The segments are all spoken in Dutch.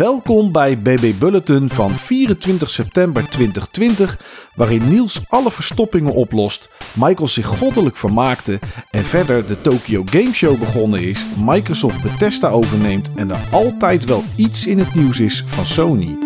Welkom bij BB Bulletin van 24 september 2020, waarin Niels alle verstoppingen oplost, Michael zich goddelijk vermaakte en verder de Tokyo Game Show begonnen is, Microsoft Bethesda overneemt en er altijd wel iets in het nieuws is van Sony.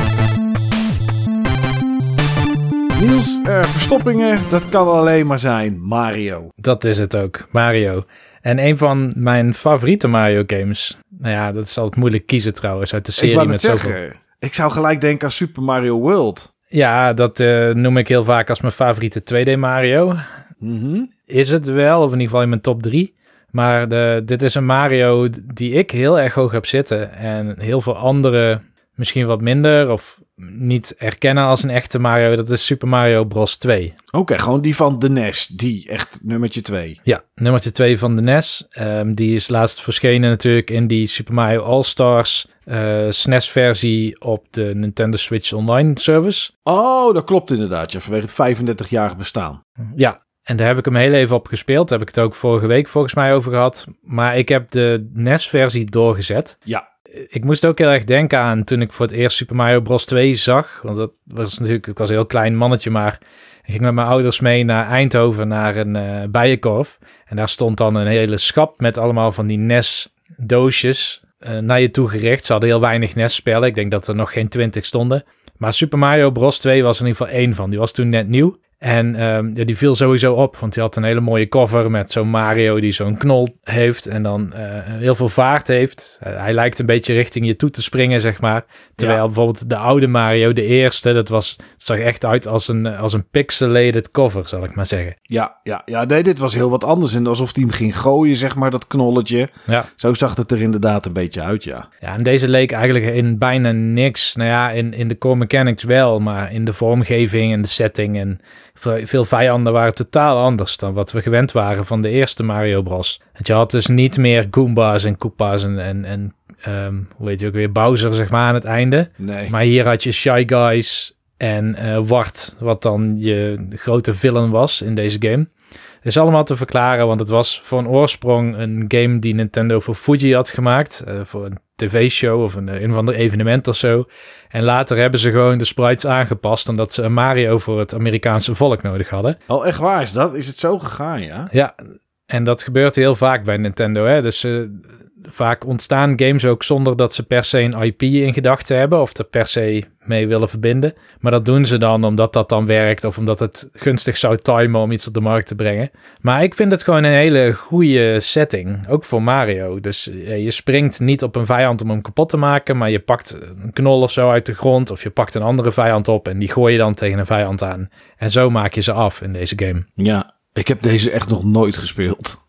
Niels, eh, verstoppingen, dat kan alleen maar zijn Mario. Dat is het ook, Mario. En een van mijn favoriete Mario games. Nou ja, dat is altijd moeilijk kiezen trouwens uit de serie ik met zoveel. ik zou gelijk denken aan Super Mario World. Ja, dat eh, noem ik heel vaak als mijn favoriete 2D Mario. Mhm. Is het wel, of in ieder geval in mijn top 3. Maar de, dit is een Mario die ik heel erg hoog heb zitten. En heel veel anderen misschien wat minder of niet erkennen als een echte Mario. Dat is Super Mario Bros. 2. Oké, gewoon die van de NES, die echt nummertje 2. Ja, nummertje 2 van de NES. Ehm, die is laatst verschenen natuurlijk in die Super Mario All-Stars eh SNES-versie op de Nintendo Switch Online service. Oh, dat klopt inderdaad, ja, vanwege het 35-jarig bestaan. Ja, en daar heb ik hem heel even op gespeeld. Daar heb ik het ook vorige week volgens mij over gehad. Maar ik heb de NES-versie doorgezet. Ja, Ik moest ook heel erg denken aan toen ik voor het eerst Super Mario Bros. 2 zag. Want dat was natuurlijk, ik was een heel klein mannetje, maar ik ging met mijn ouders mee naar Eindhoven naar een eh bijenkorf. En daar stond dan een hele schap met allemaal van die NES-doosjes eh, naar je toe gericht. Ze hadden heel weinig NES-spellen. Ik denk dat er nog geen twintig stonden. Maar Super Mario Bros. 2 was in ieder geval één van. Die was toen net nieuw. En ehm, ja, die viel sowieso op, want die had een hele mooie cover met zo'n Mario die zo'n knol heeft en dan eh, heel veel vaart heeft. Eh, hij lijkt een beetje richting je toe te springen, zeg maar. Terwijl Ja. bijvoorbeeld de oude Mario, de eerste, dat was, zag echt uit als een, als een pixelated cover, zal ik maar zeggen. ja, ja, ja. Nee, dit was heel wat anders. En alsof hij hem ging gooien, zeg maar, dat knolletje. Ja. Zo zag het er inderdaad een beetje uit, ja. Ja, en deze leek eigenlijk in bijna niks. Nou ja, in, in de core mechanics wel, maar in de vormgeving en de setting en veel vijanden waren totaal anders dan wat we gewend waren van de eerste Mario Bros. Want je had dus niet meer Goombas en Koopas en, en, en ehm, hoe heet je ook weer, Bowser zeg maar aan het einde. Nee. Maar hier had je Shy Guys en eh Wart, wat dan je grote villain was in deze game. Is allemaal te verklaren, want het was voor een oorsprong een game die Nintendo voor Fuji had gemaakt. eh, voor een tv-show of een, een of ander evenement of zo. En later hebben ze gewoon de sprites aangepast, omdat ze een Mario voor het Amerikaanse volk nodig hadden. Oh, echt waar is dat? Is het zo gegaan, ja? Ja, en dat gebeurt heel vaak bij Nintendo. Hè? Dus eh, vaak ontstaan games ook zonder dat ze per se een IP in gedachten hebben of er per se mee willen verbinden. Maar dat doen ze dan omdat dat dan werkt of omdat het gunstig zou timen om iets op de markt te brengen. Maar ik vind het gewoon een hele goede setting, ook voor Mario. Dus eh, je springt niet op een vijand om hem kapot te maken, maar je pakt een knol of zo uit de grond of je pakt een andere vijand op en die gooi je dan tegen een vijand aan. En zo maak je ze af in deze game. Ja, ik heb deze echt nog nooit gespeeld.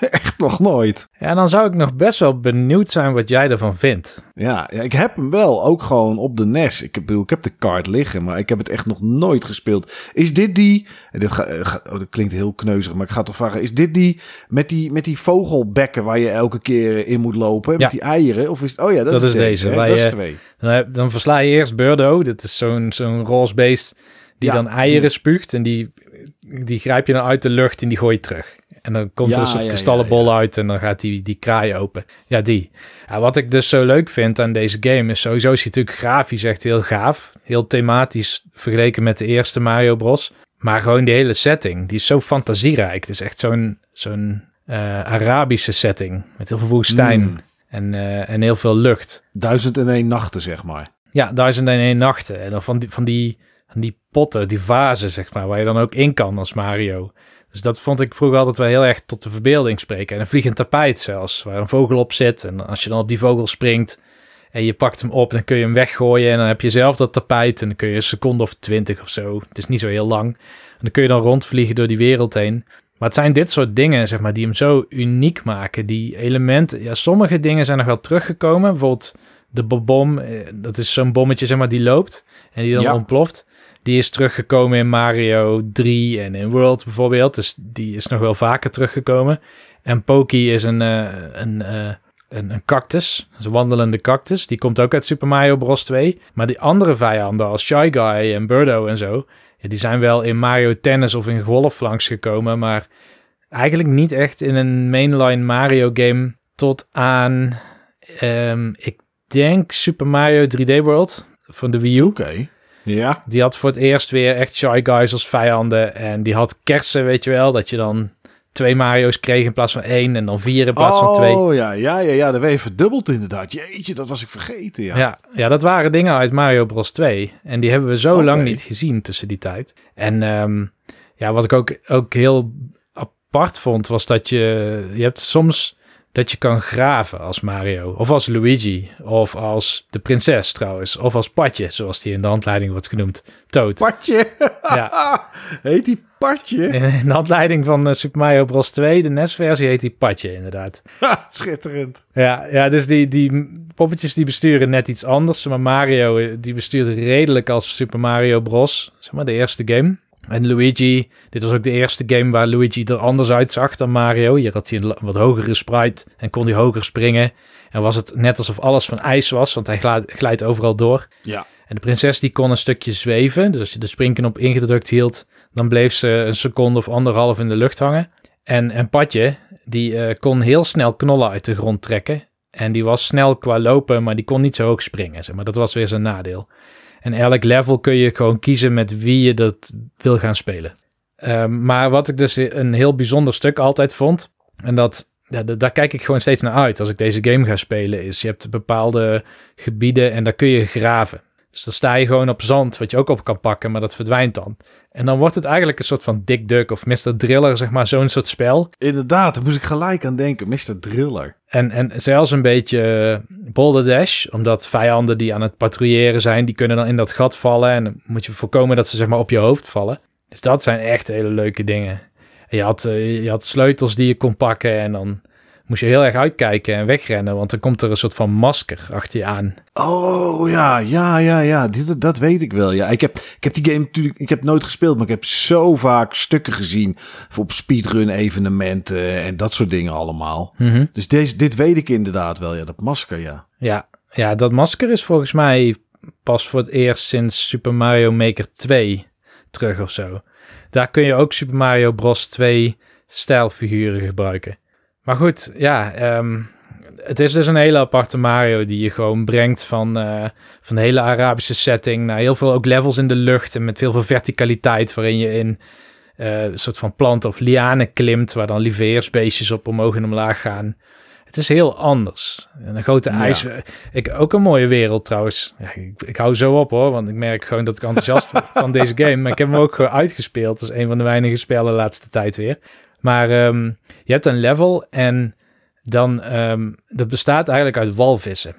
echt nog nooit. Ja, dan zou ik nog best wel benieuwd zijn wat jij ervan vindt. Ja, ja, ik heb hem wel ook gewoon op de NES. Ik heb, ik heb de kaart liggen, maar ik heb het echt nog nooit gespeeld. Is dit die... en Dit ga, eh, ga- oh, dat klinkt heel kneuzig, maar ik ga toch vragen. Is dit die met die, met die vogelbekken waar je elke keer in moet lopen? Ja. Met die eieren? Of is het... Oh ja, dat, Dat is, deze, Dat is je- twee. Dan, dan versla je eerst Burdo. Dat is zo'n zo'n roze beest die Ja, dan eieren spuugt. En die, die grijp je dan uit de lucht en die gooi je terug. En dan komt Ja, er een soort ja, kristallenbol ja, uit en dan gaat die, die kraai open. Ja, die. Wat ik dus zo leuk vind aan deze game is sowieso is hij natuurlijk grafisch echt heel gaaf. Heel thematisch vergeleken met de eerste Mario Bros. Maar gewoon die hele setting, die is zo fantasierijk. Het is echt zo'n zo'n eh, Arabische setting met heel veel woestijn Mm. en, eh, en heel veel lucht. Duizend en één nachten, zeg maar. Ja, duizend en één nachten. En dan van die, van die, die potten, die vazen, zeg maar, waar je dan ook in kan als Mario. Dus dat vond ik vroeger altijd wel heel erg tot de verbeelding spreken. En een vliegend tapijt zelfs, waar een vogel op zit. En als je dan op die vogel springt en je pakt hem op, dan kun je hem weggooien. En dan heb je zelf dat tapijt en dan kun je een seconde of twintig of zo. Het is niet zo heel lang. En dan kun je dan rondvliegen door die wereld heen. Maar het zijn dit soort dingen, zeg maar, die hem zo uniek maken. Die elementen, ja, sommige dingen zijn nog wel teruggekomen. Bijvoorbeeld de bom, eh, dat is zo'n bommetje, zeg maar, die loopt en die dan Ja. ontploft. Die is teruggekomen in Mario 3 en in World bijvoorbeeld. Dus die is nog wel vaker teruggekomen. En Poki is een, eh, een, eh, een, een cactus, een wandelende cactus. Die komt ook uit Super Mario Bros. 2. Maar die andere vijanden als Shy Guy en Birdo en zo... Die zijn wel in Mario Tennis of in Golf langsgekomen... maar eigenlijk niet echt in een mainline Mario game tot aan... ehm, ik denk Super Mario 3D World van de Wii U. Oké. Ja. Die had voor het eerst weer echt Shy Guys als vijanden. En die had kersen, weet je wel. Dat je dan twee Mario's kreeg in plaats van één. En dan vier in plaats van twee. Oh ja, ja, ja, ja. Dat werd je verdubbeld inderdaad. Jeetje, dat was ik vergeten. Ja. Ja, ja, dat waren dingen uit Mario Bros 2. En die hebben we zo lang niet gezien tussen die tijd. En ehm, ja, wat ik ook, ook heel apart vond, was dat je... Je hebt soms dat je kan graven als Mario. Of als Luigi. Of als de prinses trouwens. Of als Patje, zoals die in de handleiding wordt genoemd. Toad. Patje. Ja. Heet die Patje? In de handleiding van eh, Super Mario Bros 2, de NES-versie, heet die Patje inderdaad. Schitterend. Ja, ja dus die, die poppetjes die besturen net iets anders. Maar Mario eh, die bestuurt redelijk als Super Mario Bros. Zeg maar de eerste game. En Luigi, dit was ook de eerste game waar Luigi er anders uitzag dan Mario. Hier had hij een wat hogere sprite en kon hij hoger springen. En was het net alsof alles van ijs was, want hij glijdt, glijdt overal door. Ja. En de prinses die kon een stukje zweven. Dus als je de springknop ingedrukt hield, dan bleef ze een seconde of anderhalf in de lucht hangen. En, en Patje, die eh, kon heel snel knollen uit de grond trekken. En die was snel qua lopen, maar die kon niet zo hoog springen. Zeg maar dat was weer zijn nadeel. En elk level kun je gewoon kiezen met wie je dat wil gaan spelen. Ehm, maar wat ik dus een heel bijzonder stuk altijd vond, en dat, ja, da- daar kijk ik gewoon steeds naar uit als ik deze game ga spelen, is je hebt bepaalde gebieden en daar kun je graven. Dus dan sta je gewoon op zand, wat je ook op kan pakken, maar dat verdwijnt dan. En dan wordt het eigenlijk een soort van Dick Duck of Mr. Driller, zeg maar, zo'n soort spel. Inderdaad, daar moest ik gelijk aan denken. Mr. Driller. En, en zelfs een beetje Boulder Dash, omdat vijanden die aan het patrouilleren zijn, die kunnen dan in dat gat vallen. En dan moet je voorkomen dat ze zeg maar op je hoofd vallen. Dus dat zijn echt hele leuke dingen. En je had, eh, je had sleutels die je kon pakken en dan moest je heel erg uitkijken en wegrennen, want dan komt er een soort van masker achter je aan. Oh ja, ja, ja, ja. Dit, dat weet ik wel. Ja, ik heb, ik heb die game natuurlijk, ik heb nooit gespeeld, maar ik heb zo vaak stukken gezien op speedrun evenementen en dat soort dingen allemaal. Dus deze, dit weet ik inderdaad wel. Ja, dat masker, ja. Ja, ja, dat masker is volgens mij pas voor het eerst sinds Super Mario Maker 2 terug of zo. Daar kun je ook Super Mario Bros 2 stijlfiguren gebruiken. Maar goed, ja, ehm, het is dus een hele aparte Mario die je gewoon brengt van, eh, van de hele Arabische setting naar heel veel ook levels in de lucht en met heel veel verticaliteit waarin je in eh, een soort van planten of lianen klimt waar dan lieveersbeestjes op omhoog en omlaag gaan. Het is heel anders. En een grote Ja. ijs. Ik, ook een mooie wereld trouwens. Ja, ik, ik hou zo op hoor, want ik merk gewoon dat ik enthousiast ben van deze game. Maar ik heb hem ook uitgespeeld. Dat is een van de weinige spellen de laatste tijd weer. Maar ehm, je hebt een level en dan, ehm, dat bestaat eigenlijk uit walvissen.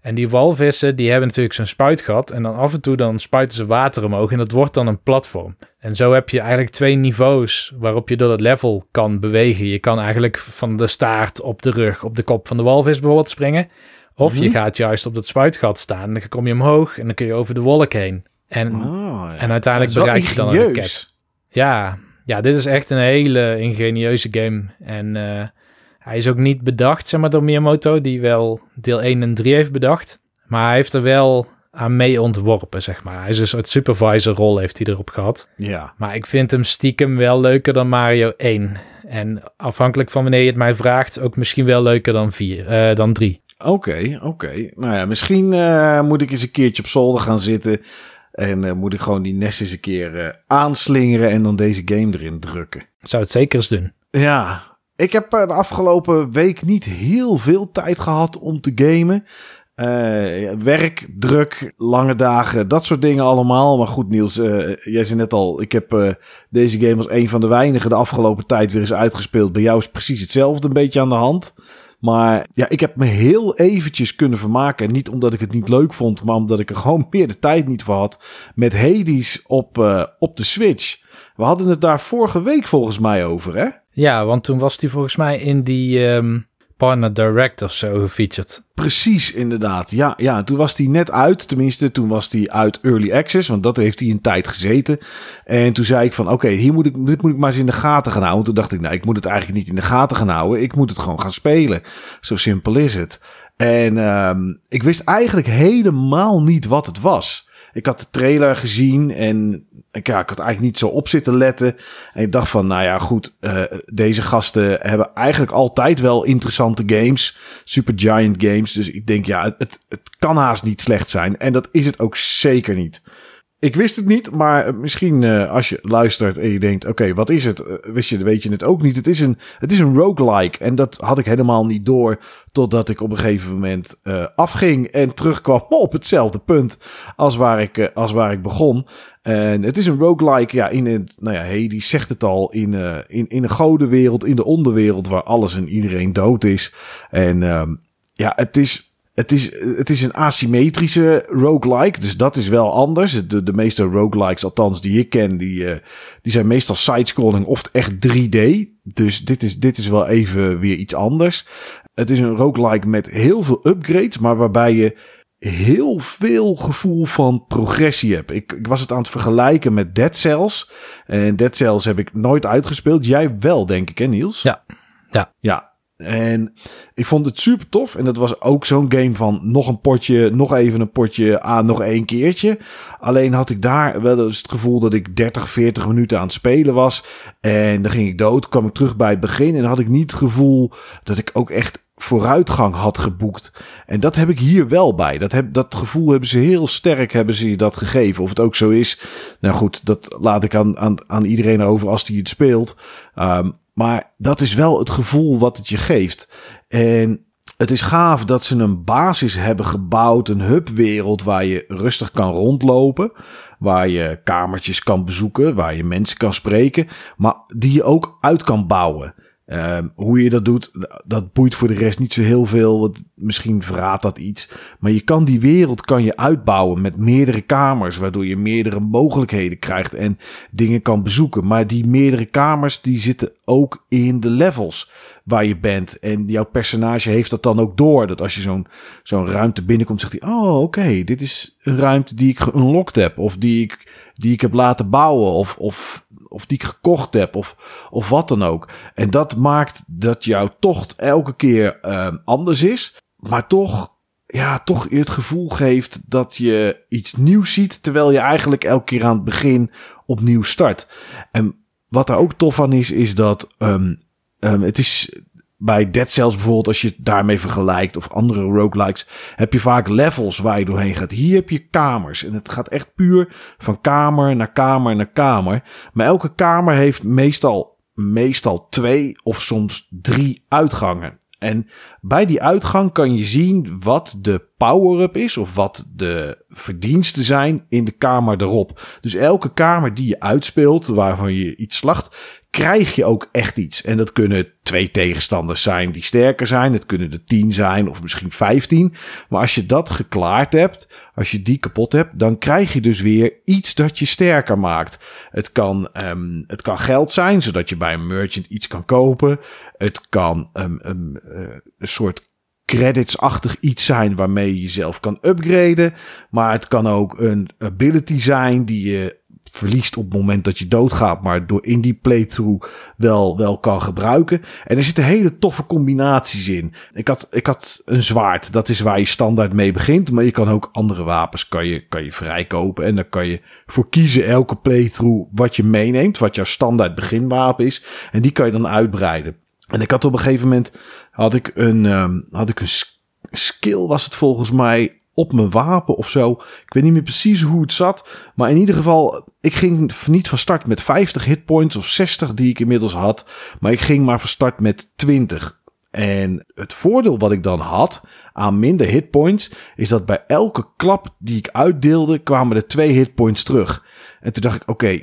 En die walvissen, die hebben natuurlijk zo'n spuitgat. En dan af en toe dan spuiten ze water omhoog en dat wordt dan een platform. En zo heb je eigenlijk twee niveaus waarop je door het level kan bewegen. Je kan eigenlijk van de staart op de rug, op de kop van de walvis bijvoorbeeld springen. Of je Mhm. gaat juist op dat spuitgat staan. Dan kom je omhoog en dan kun je over de wolk heen. En Oh, ja. En uiteindelijk Dat bereik je dan een raket. ja, ja, dit is echt een hele ingenieuze game. En eh, hij is ook niet bedacht, zeg maar, door Miyamoto, die wel deel 1 en 3 heeft bedacht. Maar hij heeft er wel aan mee ontworpen, zeg maar. Hij is een soort supervisor rol heeft hij erop gehad. Ja. Maar ik vind hem stiekem wel leuker dan Mario 1. En afhankelijk van wanneer je het mij vraagt, ook misschien wel leuker dan 4, eh, dan 3. Oké, oké. Nou ja, misschien eh, moet ik eens een keertje op zolder gaan zitten. En eh, moet ik gewoon die nest eens een keer eh, aanslingeren en dan deze game erin drukken. Zou het zeker eens doen. Ja, ik heb eh, de afgelopen week niet heel veel tijd gehad om te gamen. Werk, druk, lange dagen, dat soort dingen allemaal. Maar goed, Niels, jij zei net al, ik heb deze game als een van de weinigen de afgelopen tijd weer eens uitgespeeld. Bij jou is precies hetzelfde een beetje aan de hand. Maar ja, ik heb me heel eventjes kunnen vermaken. En niet omdat ik het niet leuk vond, maar omdat ik er gewoon meer de tijd niet voor had. Met Hades op, eh, op de Switch. We hadden het daar vorige week volgens mij over, hè? Ja, want toen was hij volgens mij in die ehm Partner Direct of zo gefeatured. Precies, inderdaad. Ja, ja, toen was die net uit. Tenminste, toen was die uit Early Access. Want dat heeft hij een tijd gezeten. En toen zei ik van, oké, hier moet ik, dit moet ik maar eens in de gaten gaan houden. Toen dacht ik, nou, ik moet het eigenlijk niet in de gaten gaan houden. Ik moet het gewoon gaan spelen. Zo simpel is het. En ehm, ik wist eigenlijk helemaal niet wat het was. Ik had de trailer gezien en ik, ja, ik had eigenlijk niet zo op zitten letten. En ik dacht van, nou ja, goed, uh, deze gasten hebben eigenlijk altijd wel interessante games. Super Giant games. Dus ik denk, ja, het, het kan haast niet slecht zijn. En dat is het ook zeker niet. Ik wist het niet, maar misschien uh, als je luistert en je denkt: oké, wat is het? Uh, wist je, weet je het ook niet. Het is, een, het is een roguelike. En dat had ik helemaal niet door. Totdat ik op een gegeven moment uh, afging en terugkwam op hetzelfde punt als waar ik, als waar ik begon. En het is een roguelike, ja, in het, nou ja, die zegt het al, in, in, in een godenwereld, in de onderwereld waar alles en iedereen dood is. En ehm, ja, het is het is, het is een asymmetrische roguelike, dus dat is wel anders. De, de meeste roguelikes, althans die ik ken, die, uh, die zijn meestal sidescrolling of echt 3D. Dus dit is, dit is wel even weer iets anders. Het is een roguelike met heel veel upgrades, maar waarbij je heel veel gevoel van progressie hebt. Ik, ik was het aan het vergelijken met Dead Cells. En Dead Cells heb ik nooit uitgespeeld. Jij wel, denk ik, hè Niels? Ja. Ja. Ja, en ik vond het super tof. En dat was ook zo'n game van nog een potje, nog even een potje aan, nog één keertje. Alleen had ik daar wel eens het gevoel dat ik 30, 40 minuten aan het spelen was. En dan ging ik dood, kwam ik terug bij het begin. En had ik niet het gevoel dat ik ook echt vooruitgang had geboekt. En dat heb ik hier wel bij. Dat, heb, dat gevoel hebben ze heel sterk hebben ze dat gegeven. Of het ook zo is. Nou goed, dat laat ik aan, aan, aan iedereen over als die het speelt. Um, maar dat is wel het gevoel wat het je geeft. En het is gaaf dat ze een basis hebben gebouwd, een hubwereld waar je rustig kan rondlopen, waar je kamertjes kan bezoeken, waar je mensen kan spreken, maar die je ook uit kan bouwen. Um, hoe je dat doet, dat boeit voor de rest niet zo heel veel. Misschien verraadt dat iets. Maar je kan die wereld kan je uitbouwen met meerdere kamers, waardoor je meerdere mogelijkheden krijgt en dingen kan bezoeken. Maar die meerdere kamers die zitten ook in de levels waar je bent. En jouw personage heeft dat dan ook door. Dat als je zo'n zo'n ruimte binnenkomt, zegt hij: Oh, oké, dit is een ruimte die ik geunlocked heb. Of die ik, die ik heb laten bouwen. Of, of of die ik gekocht heb, of, of wat dan ook. En dat maakt dat jouw tocht elke keer uh, anders is, maar toch, ja, toch het gevoel geeft dat je iets nieuws ziet, terwijl je eigenlijk elke keer aan het begin opnieuw start. En wat daar ook tof aan is, is dat um, um, het is bij Dead Cells bijvoorbeeld, als je het daarmee vergelijkt, of andere roguelikes, heb je vaak levels waar je doorheen gaat. Hier heb je kamers. En het gaat echt puur van kamer naar kamer naar kamer. Maar elke kamer heeft meestal, meestal twee of soms drie uitgangen. En bij die uitgang kan je zien wat de power-up is of wat de verdiensten zijn in de kamer erop. Dus elke kamer die je uitspeelt, waarvan je iets slacht, krijg je ook echt iets. En dat kunnen twee tegenstanders zijn die sterker zijn. Het kunnen er tien zijn of misschien vijftien. Maar als je dat geklaard hebt, als je die kapot hebt, dan krijg je dus weer iets dat je sterker maakt. Het kan, um, het kan geld zijn, zodat je bij een merchant iets kan kopen. Het kan um, een soort credits-achtig iets zijn waarmee je jezelf kan upgraden. Maar het kan ook een ability zijn die je verliest op het moment dat je doodgaat, maar door in die playthrough wel, wel kan gebruiken. En er zitten hele toffe combinaties in. Ik had, ik had een zwaard, dat is waar je standaard mee begint, maar je kan ook andere wapens kan je, kan je vrijkopen. En dan kan je voor kiezen elke playthrough wat je meeneemt, wat jouw standaard beginwapen is. En die kan je dan uitbreiden. En ik had op een gegeven moment had ik een, um, had ik een skill, was het volgens mij, op mijn wapen of zo. Ik weet niet meer precies hoe het zat. Maar in ieder geval, ik ging niet van start met 50 hitpoints of 60 die ik inmiddels had. Maar ik ging maar van start met 20. En het voordeel wat ik dan had aan minder hitpoints, is dat bij elke klap die ik uitdeelde, kwamen er twee hitpoints terug. En toen dacht ik, oké,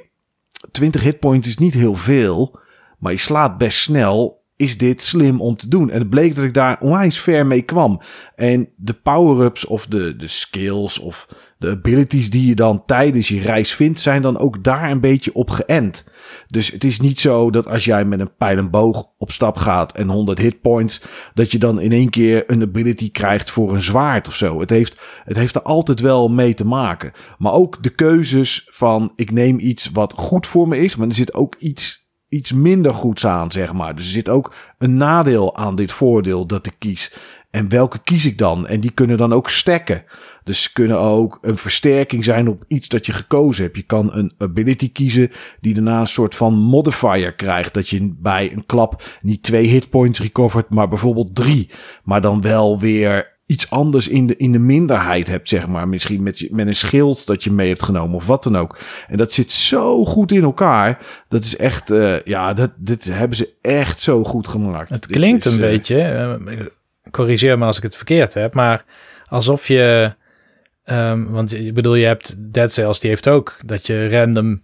20 hitpoints is niet heel veel, maar je slaat best snel is dit slim om te doen? En het bleek dat ik daar onwijs ver mee kwam. En de power-ups of de, de skills of de abilities die je dan tijdens je reis vindt, zijn dan ook daar een beetje op geënt. Dus het is niet zo dat als jij met een pijl en boog op stap gaat en 100 hitpoints, dat je dan in één keer een ability krijgt voor een zwaard of zo. Het heeft, het heeft er altijd wel mee te maken. Maar ook de keuzes van ik neem iets wat goed voor me is, maar er zit ook iets iets minder goeds aan, zeg maar. Dus er zit ook een nadeel aan dit voordeel dat ik kies. En welke kies ik dan? En die kunnen dan ook stekken. Dus ze kunnen ook een versterking zijn op iets dat je gekozen hebt. Je kan een ability kiezen die daarna een soort van modifier krijgt. Dat je bij een klap niet twee hitpoints recovert, maar bijvoorbeeld drie. Maar dan wel weer iets anders in de, in de minderheid hebt, zeg maar. Misschien met, met een schild dat je mee hebt genomen of wat dan ook. En dat zit zo goed in elkaar. Dat is echt, uh, ja, dat, dit hebben ze echt zo goed gemaakt. Het klinkt een uh, beetje, uh, corrigeer me als ik het verkeerd heb, maar alsof je, um, want ik bedoel, je hebt Dead Cells, die heeft ook dat je random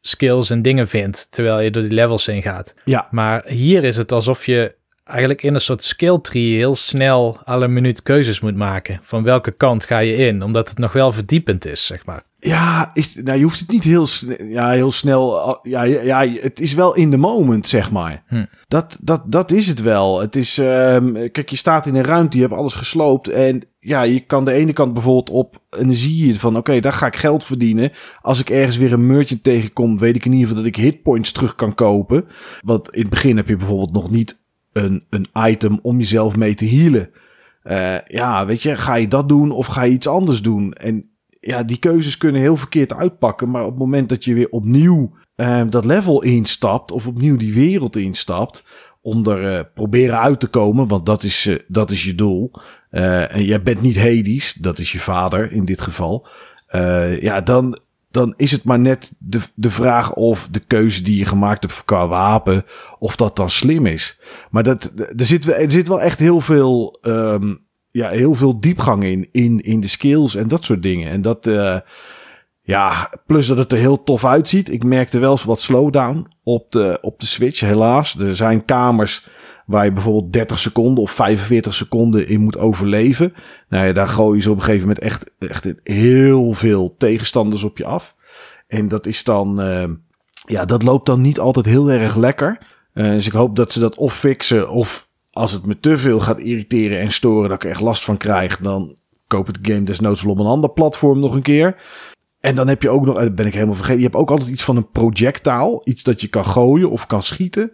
skills en dingen vindt terwijl je door die levels heen gaat. Ja. Maar hier is het alsof je eigenlijk in een soort skill tree heel snel alle minuut keuzes moet maken. Van welke kant ga je in? Omdat het nog wel verdiepend is, zeg maar. Ja, is, nou, je hoeft het niet heel, ja, heel snel. Ja, ja, het is wel in de moment, zeg maar. Hm. Dat, dat, dat is het wel. Het is, um, kijk, je staat in een ruimte, je hebt alles gesloopt. En ja, je kan de ene kant bijvoorbeeld op. En dan zie je van, oké, okay, daar ga ik geld verdienen. Als ik ergens weer een merchant tegenkom, weet ik in ieder geval dat ik hitpoints terug kan kopen. Want in het begin heb je bijvoorbeeld nog niet een, een item om jezelf mee te healen. Uh, ja, weet je, ga je dat doen of ga je iets anders doen? En ja, die keuzes kunnen heel verkeerd uitpakken. Maar op het moment dat je weer opnieuw uh, dat level instapt of opnieuw die wereld instapt, om er uh, proberen uit te komen, want dat is, uh, dat is je doel. En jij bent niet Hades, dat is je vader in dit geval. ja, dan, dan is het maar net de, de vraag of de keuze die je gemaakt hebt qua wapen, of dat dan slim is. Maar dat, er, zit, er zit wel echt heel veel, um, ja, heel veel diepgang in, in, in de skills en dat soort dingen. En dat, uh, ja, plus dat het er heel tof uitziet. Ik merkte wel eens wat slowdown op de, op de Switch, helaas. Er zijn kamers waar je bijvoorbeeld 30 seconden of 45 seconden in moet overleven. Nou ja, daar gooien ze op een gegeven moment echt, echt heel veel tegenstanders op je af. En dat is dan, uh, ja, dat loopt dan niet altijd heel erg lekker. Uh, dus ik hoop dat ze dat of fixen of als het me te veel gaat irriteren en storen, dat ik er echt last van krijg, dan koop de game desnoods wel op een ander platform nog een keer. En dan heb je ook nog, dat ben ik helemaal vergeten, je hebt ook altijd iets van een projectaal. Iets dat je kan gooien of kan schieten.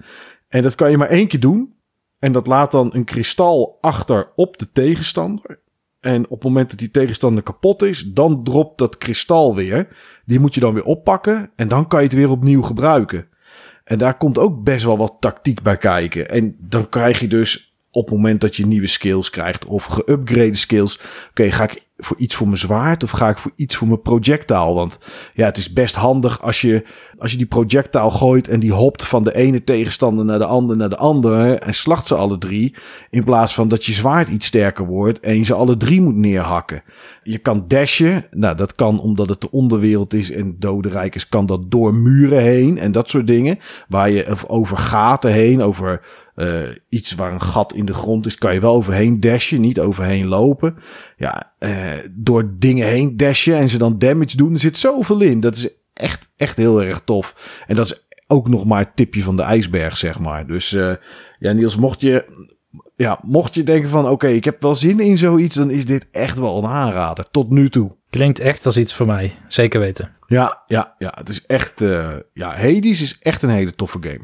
En dat kan je maar één keer doen. En dat laat dan een kristal achter op de tegenstander. En op het moment dat die tegenstander kapot is, dan dropt dat kristal weer. Die moet je dan weer oppakken en dan kan je het weer opnieuw gebruiken. En daar komt ook best wel wat tactiek bij kijken. En dan krijg je dus op het moment dat je nieuwe skills krijgt of geüpgrade skills. Oké, ga ik voor iets voor mijn zwaard of ga ik voor iets voor mijn projectaal? Want ja, het is best handig als je, als je die projectaal gooit en die hopt van de ene tegenstander naar de andere naar de andere en slacht ze alle drie. In plaats van dat je zwaard iets sterker wordt en je ze alle drie moet neerhakken. Je kan dashen. Nou, dat kan omdat het de onderwereld is en dodenrijk is, kan dat door muren heen en dat soort dingen. Waar je over gaten heen, over uh, iets waar een gat in de grond is, kan je wel overheen dashen, niet overheen lopen. Ja, uh, door dingen heen dashen en ze dan damage doen. Er zit zoveel in. Dat is echt, echt heel erg tof. En dat is ook nog maar het tipje van de ijsberg, zeg maar. Dus uh, ja, Niels, mocht je, ja, mocht je denken van, oké, okay, ik heb wel zin in zoiets, dan is dit echt wel een aanrader. Tot nu toe. Klinkt echt als iets voor mij. Zeker weten. Ja, ja, ja. Het is echt, ja, Hades is echt een hele toffe game.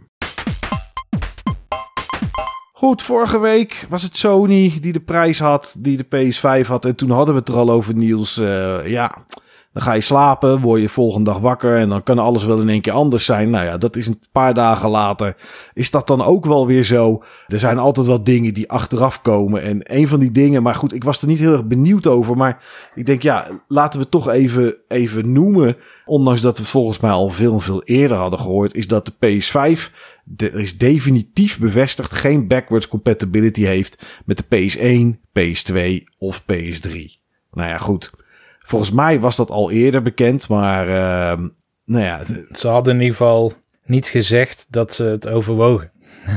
Goed, vorige week was het Sony die de prijs had, die de PS5 had. En toen hadden we het er al over, Niels. Uh, ja, dan ga je slapen, word je volgende dag wakker en dan kan alles wel in één keer anders zijn. Nou ja, dat is een paar dagen later. Is dat dan ook wel weer zo? Er zijn altijd wel dingen die achteraf komen. En een van die dingen, maar goed, ik was er niet heel erg benieuwd over. Maar ik denk, ja, laten we toch even, even noemen. Ondanks dat we volgens mij al veel en veel eerder hadden gehoord, is dat de PS5 er is definitief bevestigd geen backwards compatibility heeft met de PS1, PS2 of PS3. Nou ja, goed. Volgens mij was dat al eerder bekend, maar uh, nou ja. Ze hadden in ieder geval niet gezegd dat ze het overwogen.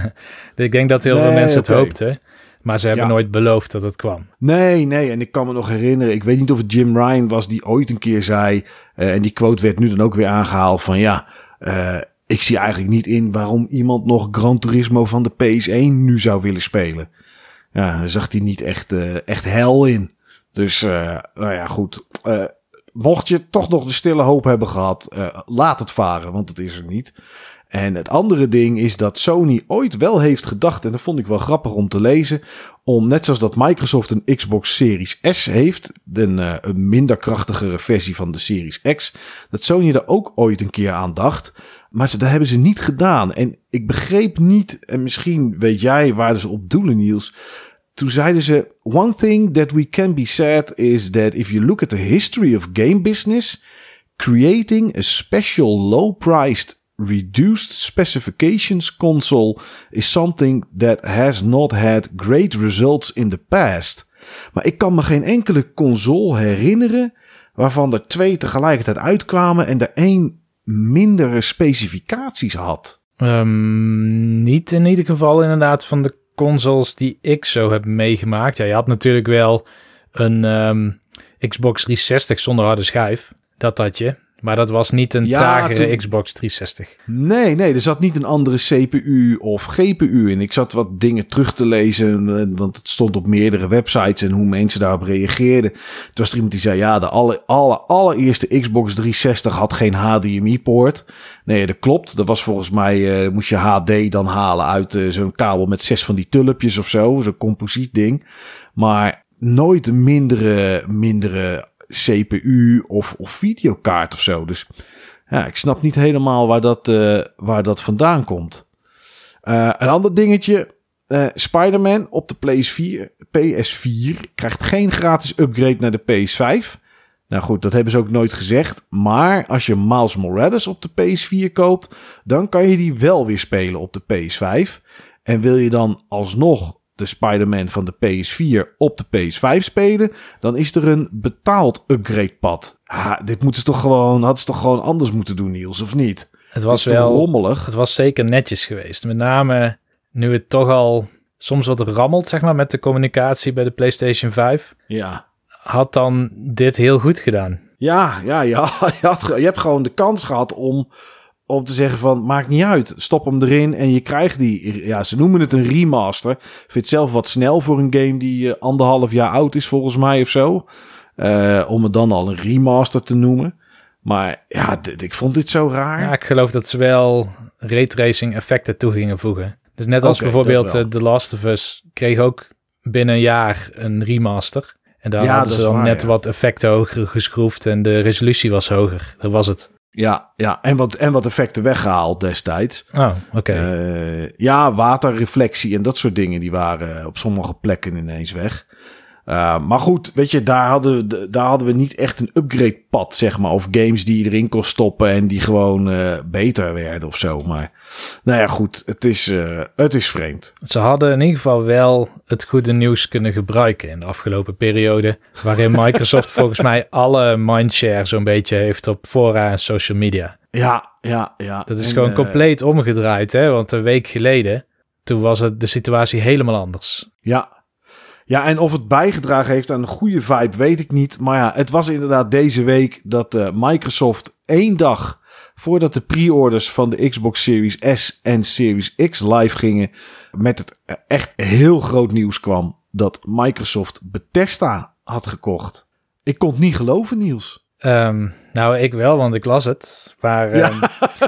ik denk dat heel nee, veel mensen okay. het hoopten. Maar ze hebben ja. nooit beloofd dat het kwam. Nee, nee. En ik kan me nog herinneren. Ik weet niet of het Jim Ryan was die ooit een keer zei. Uh, en die quote werd nu dan ook weer aangehaald. Van ja, uh, ik zie eigenlijk niet in waarom iemand nog Gran Turismo van de PS1 nu zou willen spelen. Ja, daar zag hij niet echt, uh, echt hel in. Dus, uh, nou ja, goed. Uh, mocht je toch nog de stille hoop hebben gehad, laat het varen, want het is er niet. En het andere ding is dat Sony ooit wel heeft gedacht, en dat vond ik wel grappig om te lezen, om, net zoals dat Microsoft een Xbox Series S heeft, een, minder krachtigere versie van de Series X, dat Sony er ook ooit een keer aan dacht. Maar dat hebben ze niet gedaan. En ik begreep niet, en misschien weet jij waar ze op doelen, Niels. Toen zeiden ze: One thing that we can be said is that if you look at the history of game business, creating a special low-priced reduced specifications console is something that has not had great results in the past. Maar ik kan me geen enkele console herinneren waarvan er twee tegelijkertijd uitkwamen en er één mindere specificaties had. Um, niet in ieder geval inderdaad van de consoles die ik zo heb meegemaakt. Ja, je had natuurlijk wel een um, Xbox 360 zonder harde schijf. Dat had je. Maar dat was niet een ja, tragere Xbox 360. Nee, nee, er zat niet een andere CPU of GPU in. Ik zat wat dingen terug te lezen, eh, want het stond op meerdere websites en hoe mensen daarop reageerden. Toen was er iemand die zei, ja, de alle, alle, allereerste Xbox 360 had geen HDMI-poort. Nee, dat klopt. Dat was volgens mij, uh, moest je HD dan halen uit uh, zo'n kabel met zes van die tulpjes of zo. Zo'n composiet ding. Maar nooit een mindere, mindere CPU of, of videokaart of zo. Dus ja, ik snap niet helemaal waar dat, uh, waar dat vandaan komt. Uh, een ander dingetje. Uh, Spider-Man op de PS4, PS4 krijgt geen gratis upgrade naar de PS5. Nou goed, dat hebben ze ook nooit gezegd. Maar als je Miles Morales op de PS4 koopt, dan kan je die wel weer spelen op de PS5. En wil je dan alsnog de Spider-Man van de PS4 op de PS5 spelen, dan is er een betaald upgrade pad. Ha, dit moeten ze toch gewoon, hadden ze toch gewoon anders moeten doen, Niels, of niet? Het was wel rommelig. Het was zeker netjes geweest. Met name nu het toch al soms wat rammelt, zeg maar, met de communicatie bij de PlayStation 5. Ja. Had dan dit heel goed gedaan. Ja, ja, ja. Je, had, je hebt gewoon de kans gehad om om te zeggen van maakt niet uit, stop hem erin en je krijgt die. Ja, ze noemen het een remaster. Ik vind het zelf wat snel voor een game die uh, anderhalf jaar oud is volgens mij of zo. Uh, om het dan al een remaster te noemen. Maar ja, ik vond dit zo raar. Ja, ik geloof dat ze wel raytracing effecten toe gingen voegen. Dus net als bijvoorbeeld uh, The Last of Us kreeg ook binnen een jaar een remaster. En daar hadden ze dan net wat effecten hoger geschroefd en de resolutie was hoger. Dat was het. Ja, ja. En, wat, en wat effecten weggehaald destijds. Oh, oké. Uh, ja, waterreflectie en dat soort dingen, die waren op sommige plekken ineens weg. Uh, maar goed, weet je, daar hadden, we, daar hadden we niet echt een upgrade pad, zeg maar. Of games die je erin kon stoppen en die gewoon uh, beter werden of zo. Maar nou ja, goed, het is, uh, het is vreemd. Ze hadden in ieder geval wel het goede nieuws kunnen gebruiken in de afgelopen periode. Waarin Microsoft volgens mij alle mindshare zo'n beetje heeft op fora en social media. Ja, ja, ja. Dat is gewoon compleet omgedraaid, hè. Want een week geleden, toen was het de situatie helemaal anders. Ja, ja, en of het bijgedragen heeft aan een goede vibe, weet ik niet. Maar ja, het was inderdaad deze week dat uh, Microsoft één dag voordat de pre-orders van de Xbox Series S en Series X live gingen, met het echt heel groot nieuws kwam dat Microsoft Bethesda had gekocht. Ik kon het niet geloven, Niels. Um, nou, ik wel, want ik las het. Maar um,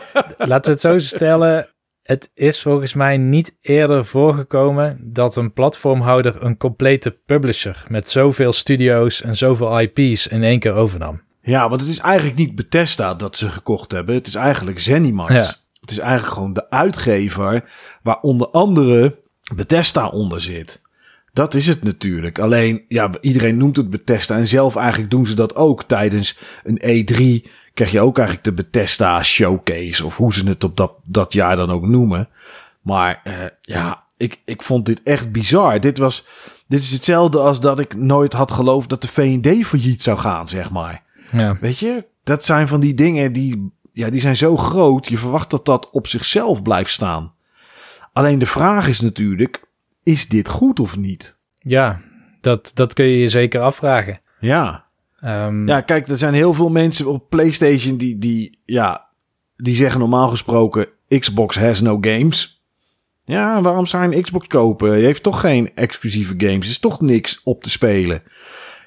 laten we het zo stellen. Het is volgens mij niet eerder voorgekomen dat een platformhouder een complete publisher met zoveel studio's en zoveel IP's in één keer overnam. Ja, want het is eigenlijk niet Bethesda dat ze gekocht hebben. Het is eigenlijk Zenimax. Ja. Het is eigenlijk gewoon de uitgever waar onder andere Bethesda onder zit. Dat is het natuurlijk. Alleen, ja, iedereen noemt het Bethesda. En zelf eigenlijk doen ze dat ook tijdens een E3 krijg je ook eigenlijk de Bethesda Showcase. Of hoe ze het op dat, dat jaar dan ook noemen. Maar uh, ja, ik, ik vond dit echt bizar. Dit, was, dit is hetzelfde als dat ik nooit had geloofd dat de V&D failliet zou gaan, zeg maar. Ja. Weet je, dat zijn van die dingen die, ja, die zijn zo groot. Je verwacht dat dat op zichzelf blijft staan. Alleen de vraag is natuurlijk, is dit goed of niet? Ja, dat, dat kun je je zeker afvragen. Ja. Um, ja, kijk, er zijn heel veel mensen op PlayStation die, die, ja, die zeggen normaal gesproken: Xbox has no games. Ja, waarom zou je een Xbox kopen? Je heeft toch geen exclusieve games. Er is toch niks op te spelen.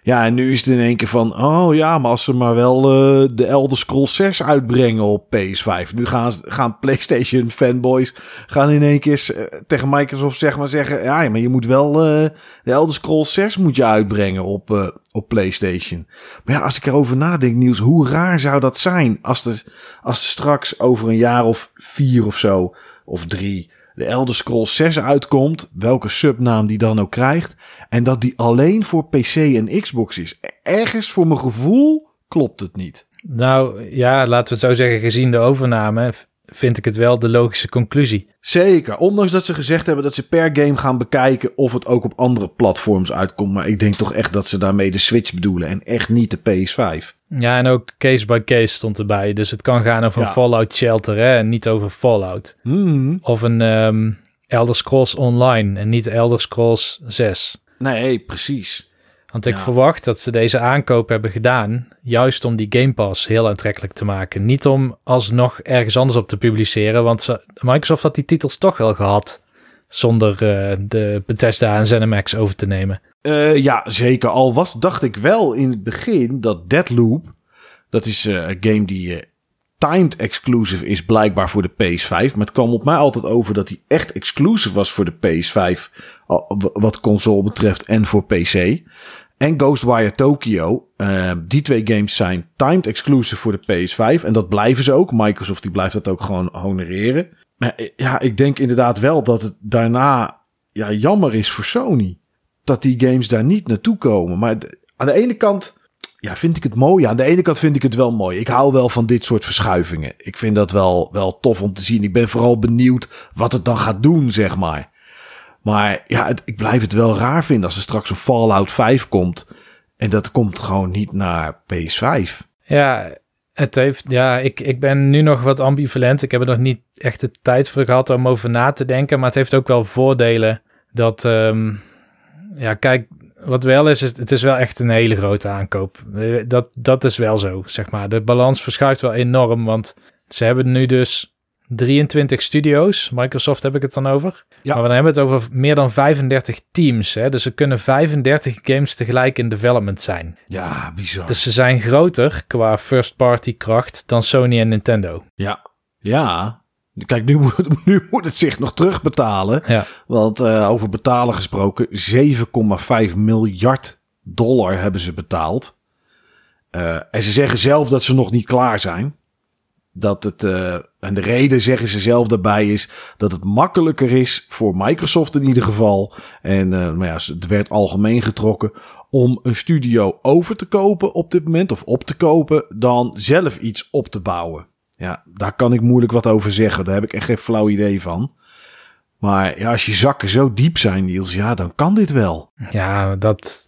Ja, en nu is het in één keer van, oh ja, maar als ze maar wel uh, de Elder Scrolls 6 uitbrengen op PS5. Nu gaan, gaan PlayStation fanboys gaan in één keer uh, tegen Microsoft zeg maar zeggen, ja, maar je moet wel uh, de Elder Scrolls 6 moet je uitbrengen op, op PlayStation. Maar ja, als ik erover nadenk, Niels, hoe raar zou dat zijn als er, als straks over een jaar of vier of zo, of drie, de Elder Scrolls 6 uitkomt, welke subnaam die dan ook krijgt, en dat die alleen voor PC en Xbox is. Ergens voor mijn gevoel klopt het niet. Nou ja, laten we het zo zeggen, gezien de overname vind ik het wel de logische conclusie. Zeker, ondanks dat ze gezegd hebben dat ze per game gaan bekijken of het ook op andere platforms uitkomt. Maar ik denk toch echt dat ze daarmee de Switch bedoelen en echt niet de PS5. Ja, en ook case by case stond erbij. Dus het kan gaan over een Fallout Shelter hè, en niet over Fallout. Hmm. Of een um, Elder Scrolls Online en niet Elder Scrolls 6. Nee, precies. Want ik verwacht dat ze deze aankoop hebben gedaan, juist om die Game Pass heel aantrekkelijk te maken. Niet om alsnog ergens anders op te publiceren, want ze, Microsoft had die titels toch wel gehad, zonder uh, de Bethesda en ZeniMax over te nemen. Uh, ja, zeker. Al was, dacht ik wel in het begin dat Deadloop, dat is uh, een game die timed exclusive is blijkbaar voor de PS5. Maar het kwam op mij altijd over dat hij echt exclusive was voor de PS5. Wat console betreft en voor PC. En Ghostwire Tokyo. Die twee games zijn timed exclusive voor de PS5. En dat blijven ze ook. Microsoft die blijft dat ook gewoon honoreren. Maar ja, ik denk inderdaad wel dat het daarna ja, jammer is voor Sony. Dat die games daar niet naartoe komen. Maar aan de ene kant ja, vind ik het mooi. Aan de ene kant vind ik het wel mooi. Ik hou wel van dit soort verschuivingen. Ik vind dat wel, wel tof om te zien. Ik ben vooral benieuwd wat het dan gaat doen, zeg maar. Maar ja, het, ik blijf het wel raar vinden als er straks een Fallout 5 komt. En dat komt gewoon niet naar PS5. Ja, het heeft, ja, ik, ik ben nu nog wat ambivalent. Ik heb er nog niet echt de tijd voor gehad om over na te denken. Maar het heeft ook wel voordelen dat, um, ja, kijk, wat wel is, is, het is wel echt een hele grote aankoop. Dat, dat is wel zo, zeg maar. De balans verschuift wel enorm, want ze hebben nu dus 23 studio's. Microsoft heb ik het dan over. Ja. Maar we hebben het over meer dan 35 teams. Hè? Dus er kunnen 35 games tegelijk in development zijn. Ja, bizar. Dus ze zijn groter qua first-party kracht dan Sony en Nintendo. Ja, ja. Kijk, nu moet, nu moet het zich nog terugbetalen. Ja. Want uh, over betalen gesproken, 7,5 miljard dollar hebben ze betaald. Uh, en ze zeggen zelf dat ze nog niet klaar zijn. Dat het, uh, en de reden zeggen ze zelf daarbij is dat het makkelijker is voor Microsoft in ieder geval. En maar ja, het werd algemeen getrokken om een studio over te kopen op dit moment of op te kopen dan zelf iets op te bouwen. Ja, daar kan ik moeilijk wat over zeggen. Daar heb ik echt geen flauw idee van. Maar ja, als je zakken zo diep zijn, Niels, ja, dan kan dit wel. Ja, dat.